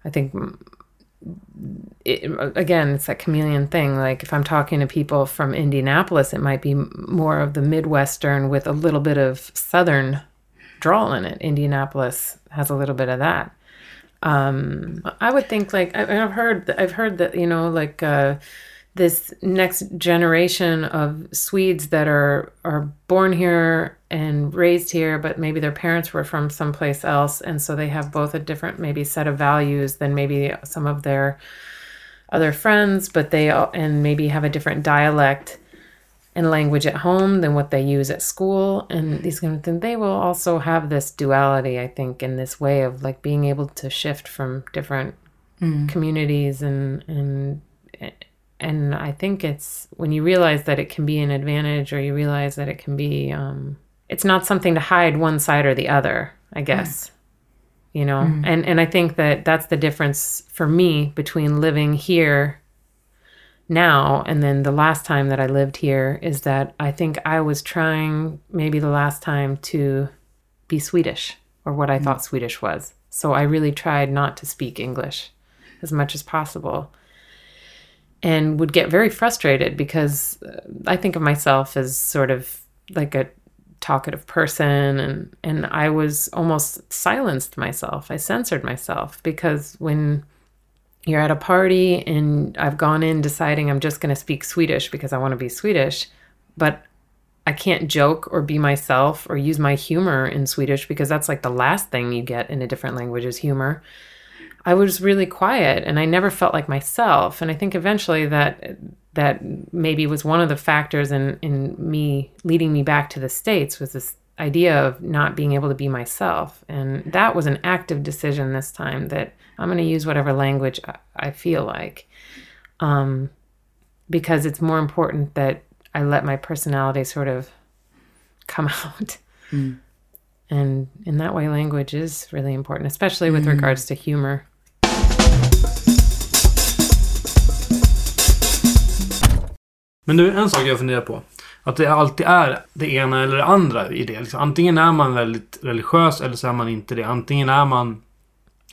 I think it, again, it's that chameleon thing. Like if I'm talking to people from Indianapolis, it might be more of the Midwestern with a little bit of Southern drawl in it. Indianapolis has a little bit of that. Um, I would think like I've heard I've heard that you know like uh, this next generation of Swedes that are are born here and raised here, but maybe their parents were from someplace else, and so they have both a different maybe set of values than maybe some of their other friends, but they and maybe have a different dialect and language at home than what they use at school, and these kind of things. They will also have this duality, I think, in this way of like being able to shift from different mm. communities and and and I think it's when you realize that it can be an advantage or you realize that it can be um, it's not something to hide one side or the other, I guess. Mm. You know, mm. and and I think that that's the difference for me between living here now and then the last time that I lived here is that I think I was trying maybe the last time to be Swedish or what I mm. thought Swedish was. So I really tried not to speak English as much as possible and would get very frustrated because uh, I think of myself as sort of like a talkative person and and I was almost silenced myself. I censored myself because when you're at a party and I've gone in deciding I'm just going to speak Swedish because I want to be Swedish, but I can't joke or be myself or use my humor in Swedish because that's like the last thing you get in a different language is humor. I was really quiet and I never felt like myself. And I think eventually that that maybe was one of the factors in in me leading me back to the states was this idea of not being able to be myself. And that was an active decision this time that I'm going to use whatever language I, feel like. Um, because it's more important that I let my personality sort of come out. Mm. And in that way, language is really important, especially with mm. regards to humor. Men du, en sak jag funderar på. Att det alltid är det ena eller det andra i det. Liksom, antingen är man väldigt religiös eller så är man inte det. Antingen är man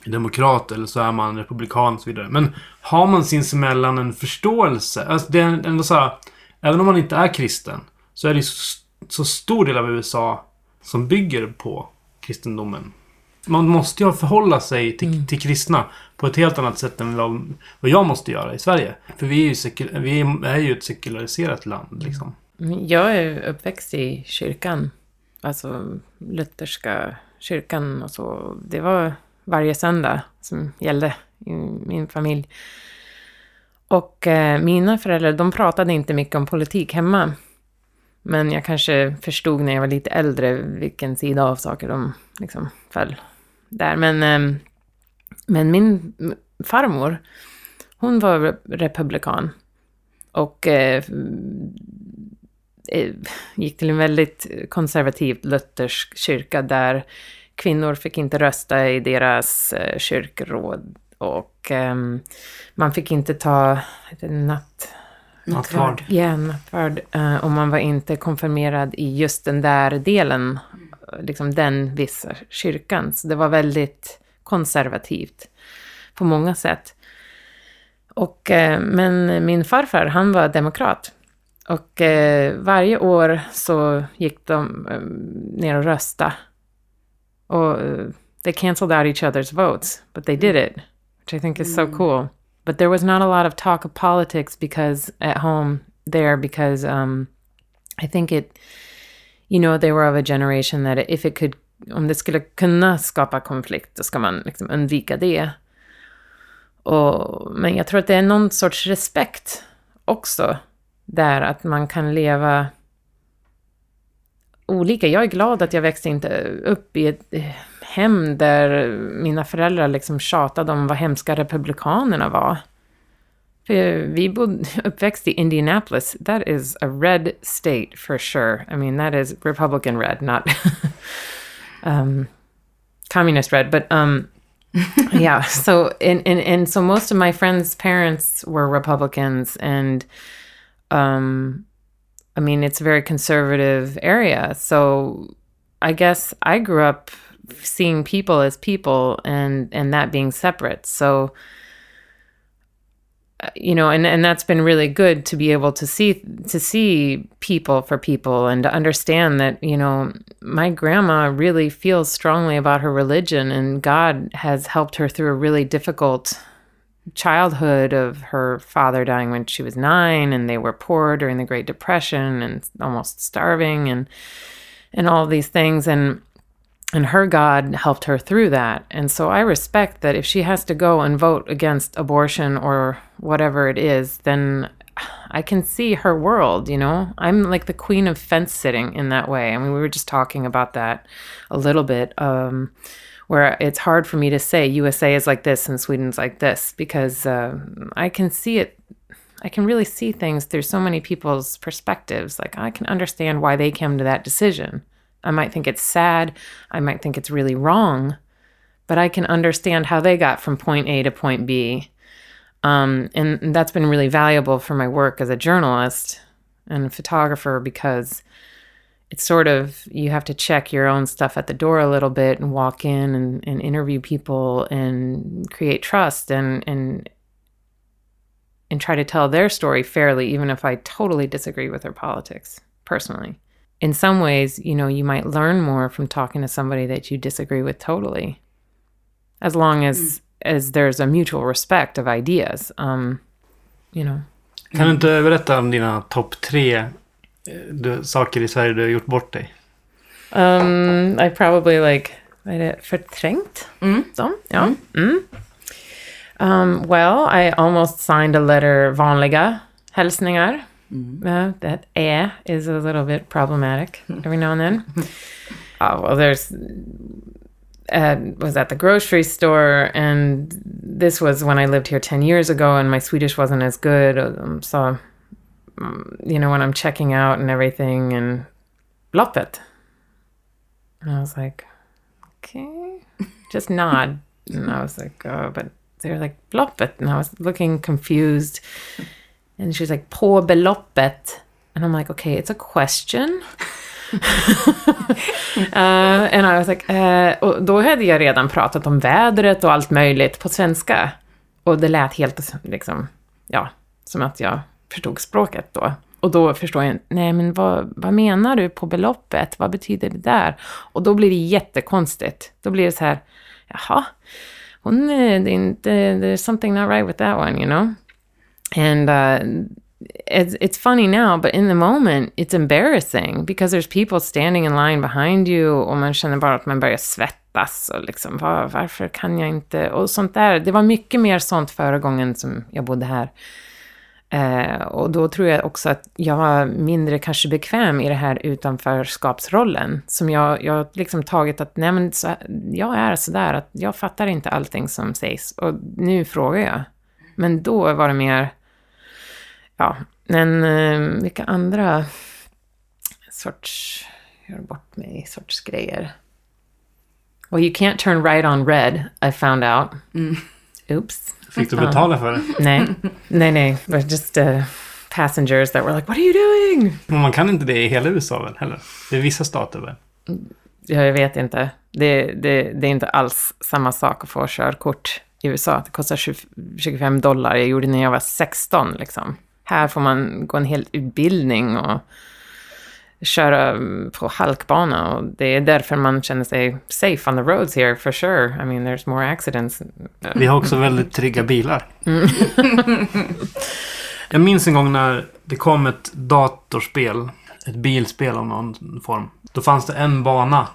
demokrat eller så är man republikan och så vidare. Men har man sinsemellan en förståelse? Alltså det är ändå så här, Även om man inte är kristen så är det så, så stor del av USA som bygger på kristendomen man måste ju förhålla sig till, mm. till kristna på ett helt annat sätt än vad, vad jag måste göra i Sverige. För vi är ju, sekul, vi är ju ett sekulariserat land. Liksom. Mm, jag är uppväxt i kyrkan. Alltså lutherska kyrkan och så. Det var varje söndag som gällde i min familj. Och eh, mina föräldrar, de pratade inte mycket om politik hemma. Men jag kanske förstod när jag var lite äldre vilken sida av saker de liksom föll där. Men, ehm, men min farmor, hon var republikan. Och eh, eh, gick till en väldigt konservativt luthersk kyrka där kvinnor fick inte rösta i deras eh, kyrkråd. Och eh, man fick inte ta natt... Nattvard. Ja, nattvard. Om man var inte konfirmerad i just den där delen liksom den vissa kyrkan. Så det var väldigt konservativt på många sätt. Och, eh, men min farfar, han var demokrat. Och eh, varje år så gick de eh, ner och rösta. Och they cancelled out each other's votes, but they did it, which I think is so cool. But there was not a lot of talk of politics because at home there, because um, I think it, you know, they were of a generation that if it could, om det skulle kunna skapa konflikt, då ska man liksom undvika det. Och, men jag tror att det är någon sorts respekt också där, att man kan leva olika. Jag är glad att jag växte inte upp i ett hem där mina föräldrar liksom tjatade om vad hemska republikanerna var. För vi bodde uppväxt i Indianapolis. That is a red state for sure. I mean, that is Republican red, not um, communist red. But um, yeah, so and, and and so most of my friends' parents were Republicans, and um, I mean, it's a very conservative area. So I guess I grew up seeing people as people and and that being separate. So you know, and and that's been really good to be able to see to see people for people and to understand that, you know, my grandma really feels strongly about her religion and God has helped her through a really difficult childhood of her father dying when she was nine and they were poor during the great depression and almost starving and and all these things. And and her god helped her through that and so i respect that if she has to go and vote against abortion or whatever it is then i can see her world you know i'm like the queen of fence sitting in that way i mean we were just talking about that a little bit um where it's hard for me to say USA is like this and Sweden's like this because uh, I can see it. I can really see things through so many people's perspectives. Like I can understand why they came to that decision. I might think it's sad. I might think it's really wrong, but I can understand how they got from point A to point B. Um, and that's been really valuable for my work as a journalist and photographer because it's sort of you have to check your own stuff at the door a little bit and walk in and, and interview people and create trust and and and try to tell their story fairly even if i totally disagree with their politics personally in some ways you know you might learn more from talking to somebody that you disagree with totally as long as mm. as there's a mutual respect of ideas um you know Kan du inte berätta om dina topp tre du, saker i Sverige du har gjort bort dig? Um, I probably like, vad är det, förträngt mm. dem? Ja. Mm. Mm. Um, well, I almost signed a letter vanliga hälsningar. Mm. Uh, that ä is a little bit problematic every now and then. oh, well, there's uh, was at the grocery store, and this was when I lived here 10 years ago, and my Swedish wasn't as good. Um, so Mm, you know, when I'm checking out and everything, and loppet. And I was like, okay, just nod. And I was like, oh, but they're like, loppet. And I was looking confused. And she's like, på beloppet. And I'm like, okay, it's a question. uh, and I was like, uh, och då hade jag redan pratat om vädret och allt möjligt på svenska. Och det lät helt liksom, ja, som att jag förstod språket då. Och då förstår jag, nej men vad, vad menar du på beloppet? Vad betyder det där? Och då blir det jättekonstigt. Då blir det så här, jaha, hon, eh, det är inte, there's something not right with that one, you know? And uh, it's, it's funny now, but in the moment it's embarrassing because there's people standing in line behind you och man känner bara att man börjar svettas och liksom, var, varför kan jag inte? Och sånt där. Det var mycket mer sånt förra gången som jag bodde här. Eh, och då tror jag också att jag var mindre kanske bekväm i det här utanförskapsrollen. Som jag, jag liksom tagit att, nej men så, jag är sådär att jag fattar inte allting som sägs. Och nu frågar jag. Men då var det mer, ja, men eh, vilka andra sorts, gör bort mig, sorts grejer. Well, you can't turn right on red, I found out. Mm. Oops. Fick du betala för det? nej, nej, nej. But just uh, passengers that were like, what are you doing? Men man kan inte det i hela USA väl, heller? Det är vissa stater väl? Ja, jag vet inte. Det, det, det är inte alls samma sak att få körkort i USA. Det kostar 25 dollar. Jag gjorde det när jag var 16 liksom. Här får man gå en hel utbildning och köra på halkbana och det är därför man känner sig safe on the roads here for sure. I mean there's more accidents. Vi har också väldigt trygga bilar. Jag minns en gång när det kom ett datorspel, ett bilspel av någon form. Då fanns det en bana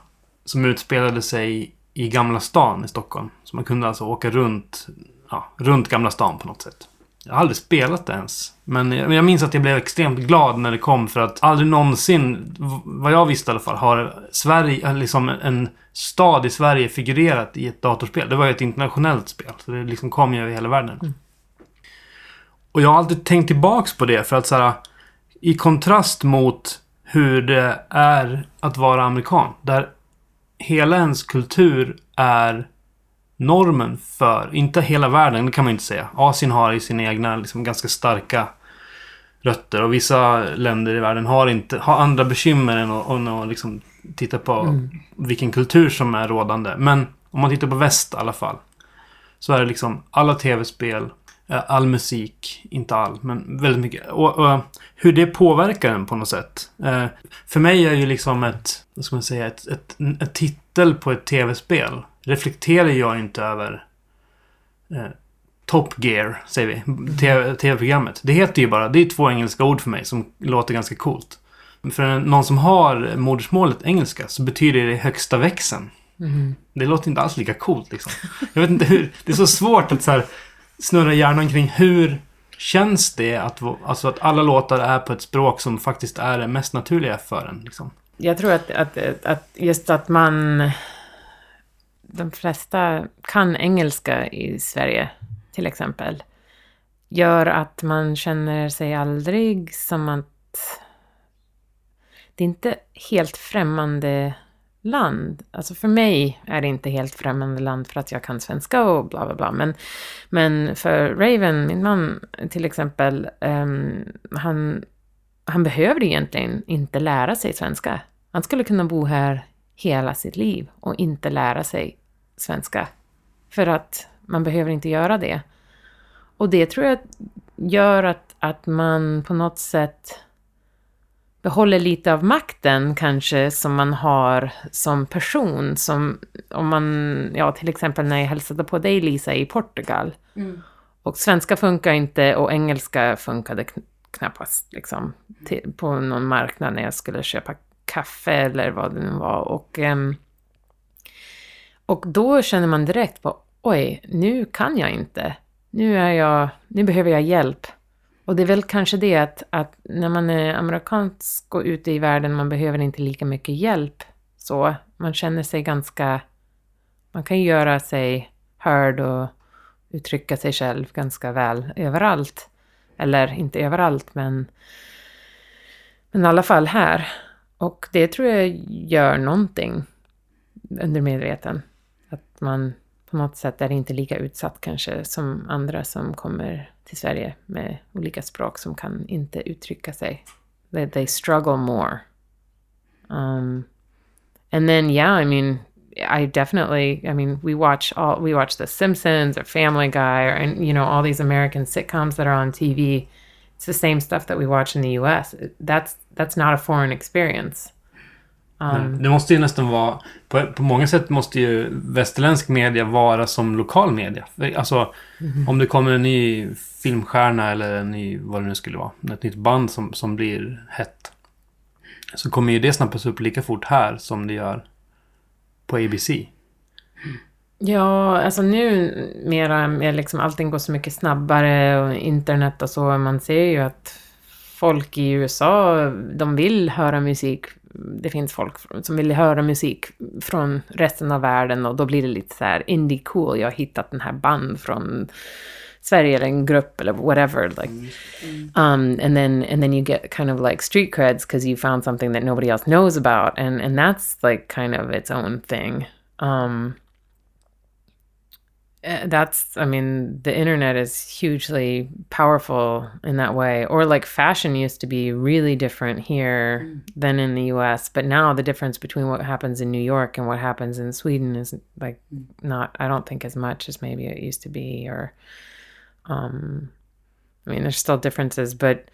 som utspelade sig i Gamla stan i Stockholm. Så man kunde alltså åka runt, ja, runt Gamla stan på något sätt. Jag har aldrig spelat det ens. Men jag, minns att jag blev extremt glad när det kom för att aldrig någonsin, vad jag visste i alla fall, har Sverige, liksom en stad i Sverige figurerat i ett datorspel. Det var ju ett internationellt spel. Så det liksom kom ju över hela världen. Och jag har alltid tänkt tillbaks på det för att så här, i kontrast mot hur det är att vara amerikan. Där hela ens kultur är normen för, inte hela världen, det kan man inte säga. Asien har ju sina egna liksom, ganska starka rötter och vissa länder i världen har, inte, har andra bekymmer än att, än att liksom, titta på vilken kultur som är rådande. Men om man tittar på väst i alla fall. Så är det liksom alla tv-spel, all musik, inte all, men väldigt mycket. Och, och hur det påverkar en på något sätt. Eh, för mig är ju liksom ett, vad ska man säga, ett, ett, ett titel på ett tv-spel reflekterar jag inte över eh, Top Gear, säger vi. TV- TV-programmet. Det heter ju bara, det är två engelska ord för mig som låter ganska coolt. För någon som har modersmålet engelska så betyder det högsta växeln. Det låter inte alls lika coolt liksom. Jag vet inte hur, det är så svårt att så här snurra hjärnan kring hur känns det att, alltså att alla låtar är på ett språk som faktiskt är det mest naturliga för en. Liksom. Jag tror att, att, att just att man... De flesta kan engelska i Sverige, till exempel. Gör att man känner sig aldrig som att... Det är inte helt främmande land. Alltså för mig är det inte helt främmande land för att jag kan svenska och bla bla bla. Men, men för Raven, min man till exempel, um, han, han behöver egentligen inte lära sig svenska. Han skulle kunna bo här hela sitt liv och inte lära sig svenska. För att man behöver inte göra det. Och det tror jag gör att, att man på något sätt behåller lite av makten kanske som man har som person. Som om man, ja till exempel när jag hälsade på dig Lisa i Portugal. Och svenska funkar inte och engelska funkade kn- knappast liksom, till, på någon marknad när jag skulle köpa kaffe eller vad det nu var. Och, ehm, och då känner man direkt på, oj, nu kan jag inte. Nu, är jag, nu behöver jag hjälp. Och det är väl kanske det att, att när man är amerikansk och ute i världen, man behöver inte lika mycket hjälp. Så man känner sig ganska, man kan göra sig hörd och uttrycka sig själv ganska väl överallt. Eller inte överallt, men, men i alla fall här. Och det tror jag gör någonting undermedveten. Att man på något sätt är inte lika utsatt kanske som andra som kommer till Sverige med olika språk som kan inte uttrycka sig. They, they struggle more. Um, and then yeah, I mean, I definitely, I mean, we watch all, we watch The Simpsons or Family Guy or, and you know, all these American sitcoms that are on TV. It's the same stuff that we watch in the U.S. That's that's not a foreign experience. Um, Det måste ju nästan vara... På, på många sätt måste ju västerländsk media vara som lokal media. Alltså, om det kommer en ny filmstjärna eller en ny, vad det nu skulle vara, ett nytt band som, som blir hett. Så kommer ju det snappas upp lika fort här som det gör på ABC. Ja, alltså nu mera med liksom allting går så mycket snabbare och internet och så. Man ser ju att folk i USA, de vill höra musik. Det finns folk som vill höra musik från resten av världen och då blir det lite så här indie cool. Jag har hittat den här band från Sverige eller en grupp eller whatever. Like, um, and then and then you get kind of like street creds because you found something that nobody else knows about, and and that's like kind of its own thing. Um, that's i mean the internet is hugely powerful in that way or like fashion used to be really different here than in the us but now the difference between what happens in new york and what happens in sweden is like not i don't think as much as maybe it used to be or um I mean, there's still differences, but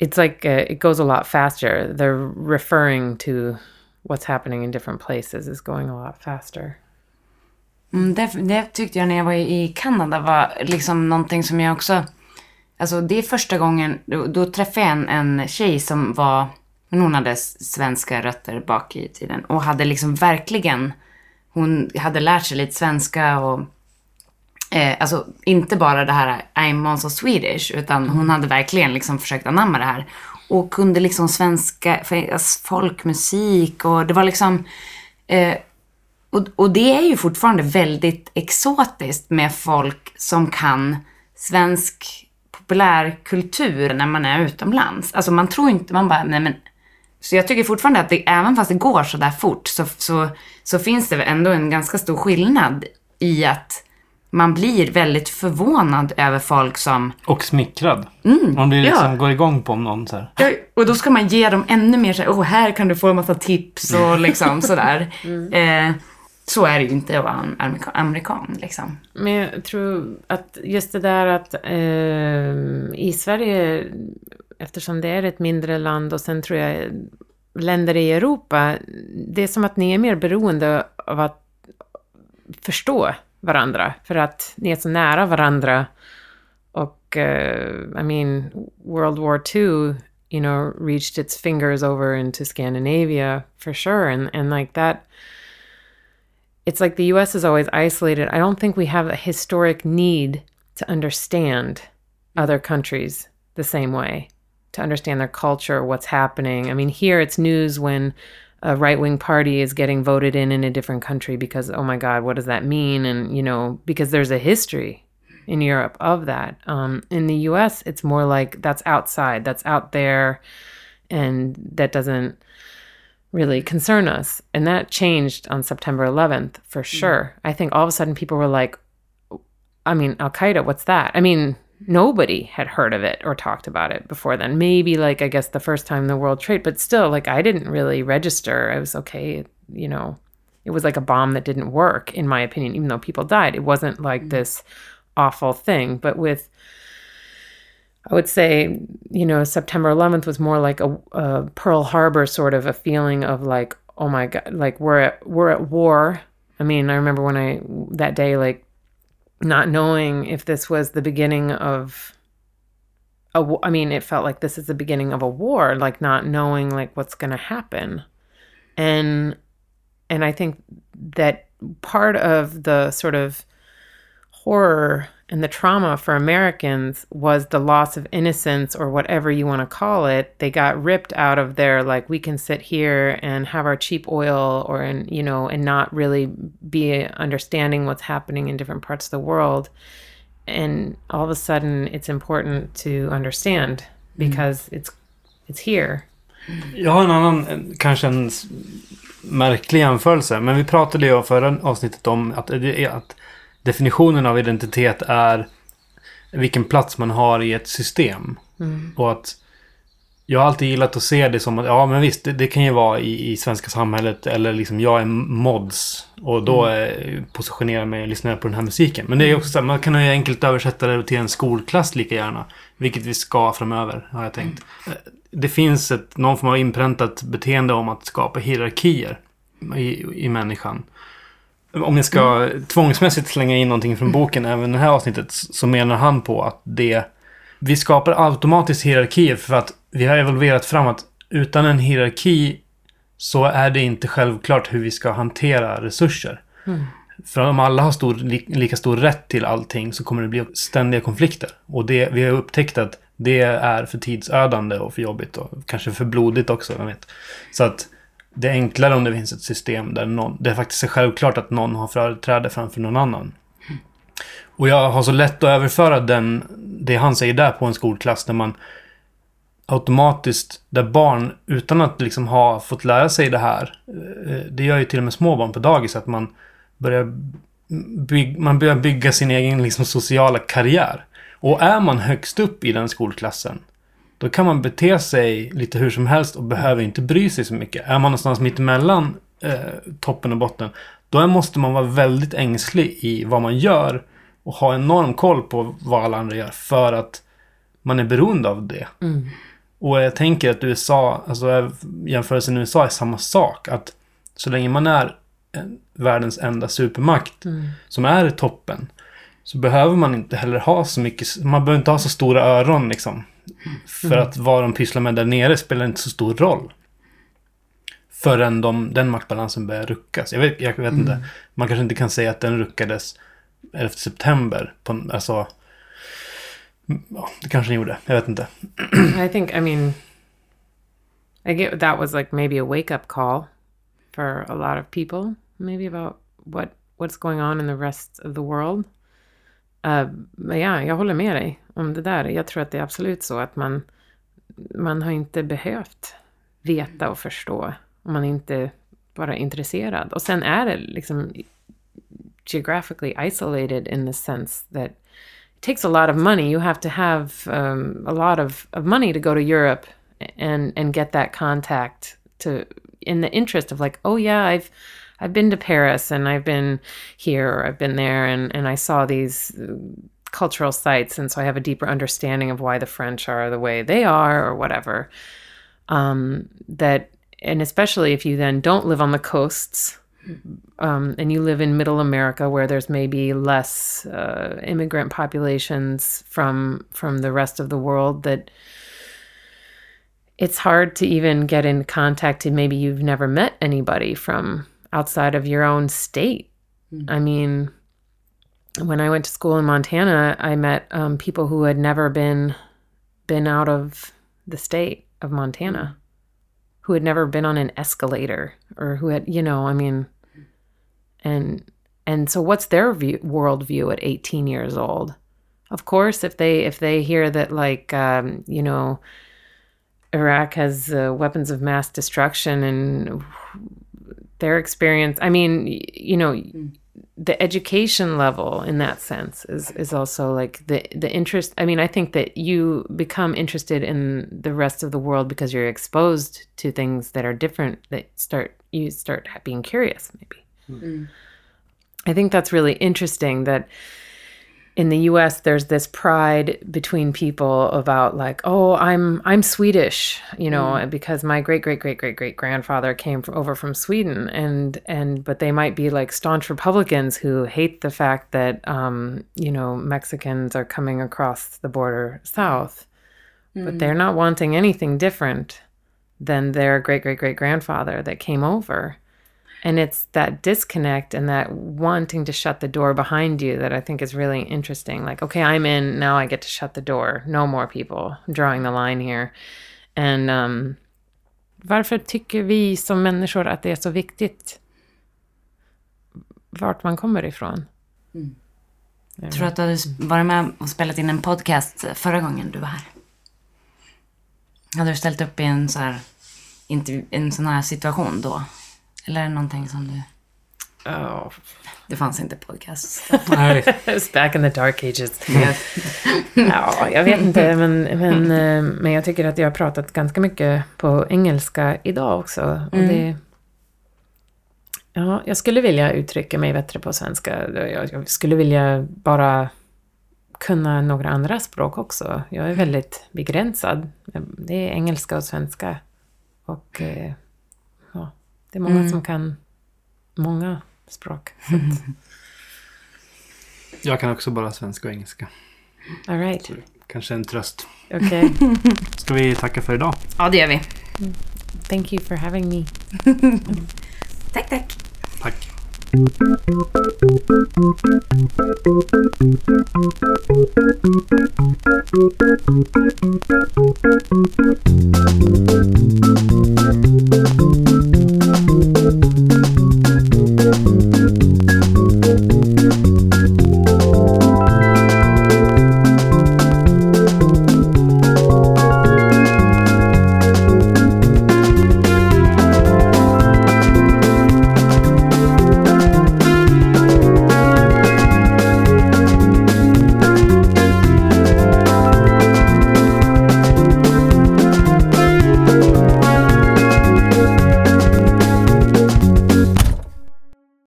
it's like uh, it goes a lot faster. They're referring to what's happening in different places is going a lot faster. Mm, det, det tyckte jag när jag var i Kanada var liksom någonting som jag också... Alltså det är första gången, då, då träffade jag en, en tjej som var... Hon hade svenska rötter bak i tiden och hade liksom verkligen... Hon hade lärt sig lite svenska och... Eh, alltså inte bara det här I'm also Swedish, utan hon hade verkligen liksom försökt anamma det här. Och kunde liksom svenska, alltså folkmusik och det var liksom... Eh, och, och det är ju fortfarande väldigt exotiskt med folk som kan svensk populärkultur när man är utomlands. Alltså man tror inte, man bara, nej men. Så jag tycker fortfarande att det, även fast det går så där fort, så, så, så finns det ändå en ganska stor skillnad i att man blir väldigt förvånad över folk som... Och smickrad. Mm, Man blir liksom, ja. går igång på någon så här. Ja, Och då ska man ge dem ännu mer så här, oh, här kan du få en massa tips och liksom sådär. Eh, så är det ju inte att vara amerika- amerikan liksom. Men jag tror att just det där att eh, i Sverige, eftersom det är ett mindre land och sen tror jag länder i Europa, det är som att ni är mer beroende av att förstå varandra, för att ni är så nära varandra. Och, uh, I mean, World War II, you know, reached its fingers over into Scandinavia for sure, and, and like that it's like the US is always isolated. I don't think we have a historic need to understand other countries the same way, to understand their culture, what's happening. I mean, here it's news when a right wing party is getting voted in in a different country because, oh my God, what does that mean? And, you know, because there's a history in Europe of that. Um, in the US, it's more like that's outside, that's out there, and that doesn't really concern us. And that changed on September 11th for mm. sure. I think all of a sudden people were like, I mean, Al Qaeda, what's that? I mean, nobody had heard of it or talked about it before then. Maybe like, I guess the first time the World Trade, but still, like, I didn't really register. I was okay, you know, it was like a bomb that didn't work, in my opinion, even though people died. It wasn't like mm. this awful thing. But with, I would say, you know, September 11th was more like a, a Pearl Harbor sort of a feeling of like, oh my god, like we're at we're at war. I mean, I remember when I that day like not knowing if this was the beginning of a I mean, it felt like this is the beginning of a war, like not knowing like what's going to happen. And and I think that part of the sort of horror and the trauma for Americans was the loss of innocence or whatever you want to call it. They got ripped out of their like we can sit here and have our cheap oil or and you know and not really be understanding what's happening in different parts of the world. And all of a sudden it's important to understand mm. because it's it's here. Jag har en annan, eh, kanske en märklig jämförelse. Men vi pratade ju förra avsnittet om att, det är att definitionen av identitet är vilken plats man har i ett system. Och att jag har alltid gillat att se det som att, ja men visst, det, det kan ju vara i, i svenska samhället eller liksom jag är mods och då eh, positionerar mig och lyssnar på den här musiken. Men det är ju också så här, man kan ju enkelt översätta det till en skolklass lika gärna. Vilket vi ska framöver, har jag tänkt. Eh, Det finns ett, någon form av inpräntat beteende om att skapa hierarkier i, i människan. Om jag ska tvångsmässigt slänga in någonting från boken även det här avsnittet så menar han på att det vi skapar automatiskt hierarkier för att vi har evolverat fram att utan en hierarki så är det inte självklart hur vi ska hantera resurser. För om alla har stor, li, lika stor rätt till allting så kommer det bli ständiga konflikter. Och det, vi har upptäckt att det är för tidsödande och för jobbigt och kanske för blodigt också, vem vet. Så att det är enklare om det finns ett system där någon, det faktiskt är självklart att någon har företräde framför någon annan. Och jag har så lätt att överföra den, det han säger där på en skolklass där man automatiskt, där barn utan att liksom ha fått lära sig det här, eh, det gör ju till och med små barn på dagis att man börjar, byg, man börjar bygga sin egen liksom sociala karriär. Och är man högst upp i den skolklassen, då kan man bete sig lite hur som helst och behöver inte bry sig så mycket. Är man någonstans mitt emellan eh, toppen och botten, då måste man vara väldigt ängslig i vad man gör och ha enorm koll på vad alla andra gör för att man är beroende av det. Mm. Och jag tänker att USA, alltså jämförelsen med USA är samma sak. Att så länge man är en- världens enda supermakt Mm. som är i toppen. Så behöver man inte heller ha så mycket, man behöver inte ha så stora öron liksom. För att vad de pysslar med där nere spelar inte så stor roll. Förrän de, den maktbalansen börjar ruckas. Jag vet, jag vet Mm. inte, man kanske inte kan säga att den ruckades 11 september. På, alltså, ja, det kanske den gjorde, jag vet inte. I think, I mean, I get that was like maybe a wake up call for a lot of people, maybe about what what's going on in the rest of the world. Uh, men ja, jag håller med dig om det där. Jag tror att det är absolut så att man, man har inte behövt veta och förstå om man inte bara är intresserad. Och sen är det liksom geographically isolated in the sense that it takes a lot of money. You have to have um, a lot of, of money to go to Europe and and get that contact to in the interest of like, oh yeah, I've I've been to Paris and I've been here or I've been there and and I saw these cultural sites and so I have a deeper understanding of why the French are the way they are or whatever. Um, that and especially if you then don't live on the coasts um, and you live in middle America where there's maybe less uh, immigrant populations from from the rest of the world that it's hard to even get in contact and maybe you've never met anybody from outside of your own state. I mean, when I went to school in Montana, I met um, people who had never been been out of the state of Montana, who had never been on an escalator or who had, you know, I mean, and and so what's their view, worldview at 18 years old? Of course, if they if they hear that like um, you know Iraq has uh, weapons of mass destruction and their experience, I mean, you know, the education level in that sense is is also like the the interest. I mean, I think that you become interested in the rest of the world because you're exposed to things that are different. That start you start being curious, maybe. Hmm. Hmm. I think that's really interesting that in the US there's this pride between people about like oh I'm I'm Swedish you know because my great great great great great grandfather came from, over from Sweden and and but they might be like staunch Republicans who hate the fact that um you know Mexicans are coming across the border south but they're not wanting anything different than their great great great grandfather that came over and it's that disconnect and that wanting to shut the door behind you that I think is really interesting. Like, okay, I'm in, now I get to shut the door. No more people. I'm drawing the line here. And um, varför tycker vi som människor att det är så viktigt vart man kommer ifrån? Jag tror att du hade varit med och spelat in en podcast förra gången du var här. Hade du ställt upp i en, så här, en sån här situation då? Eller är det någonting som du... Oh, Det fanns inte podcast. Nej, it's back in the dark ages. ja, jag vet inte, men, men, eh, men jag tycker att jag har pratat ganska mycket på engelska idag också. Och det, ja, jag skulle vilja uttrycka mig bättre på svenska. Jag, jag skulle vilja bara kunna några andra språk också. Jag är väldigt begränsad. Det är engelska och svenska. Och ja, det är många som kan många språk. jag kan också bara svenska och engelska. All right, Kanske en tröst. okej. Ska vi tacka för idag? Ja, det gör vi. Thank you for having me. Tack, tack. Tack.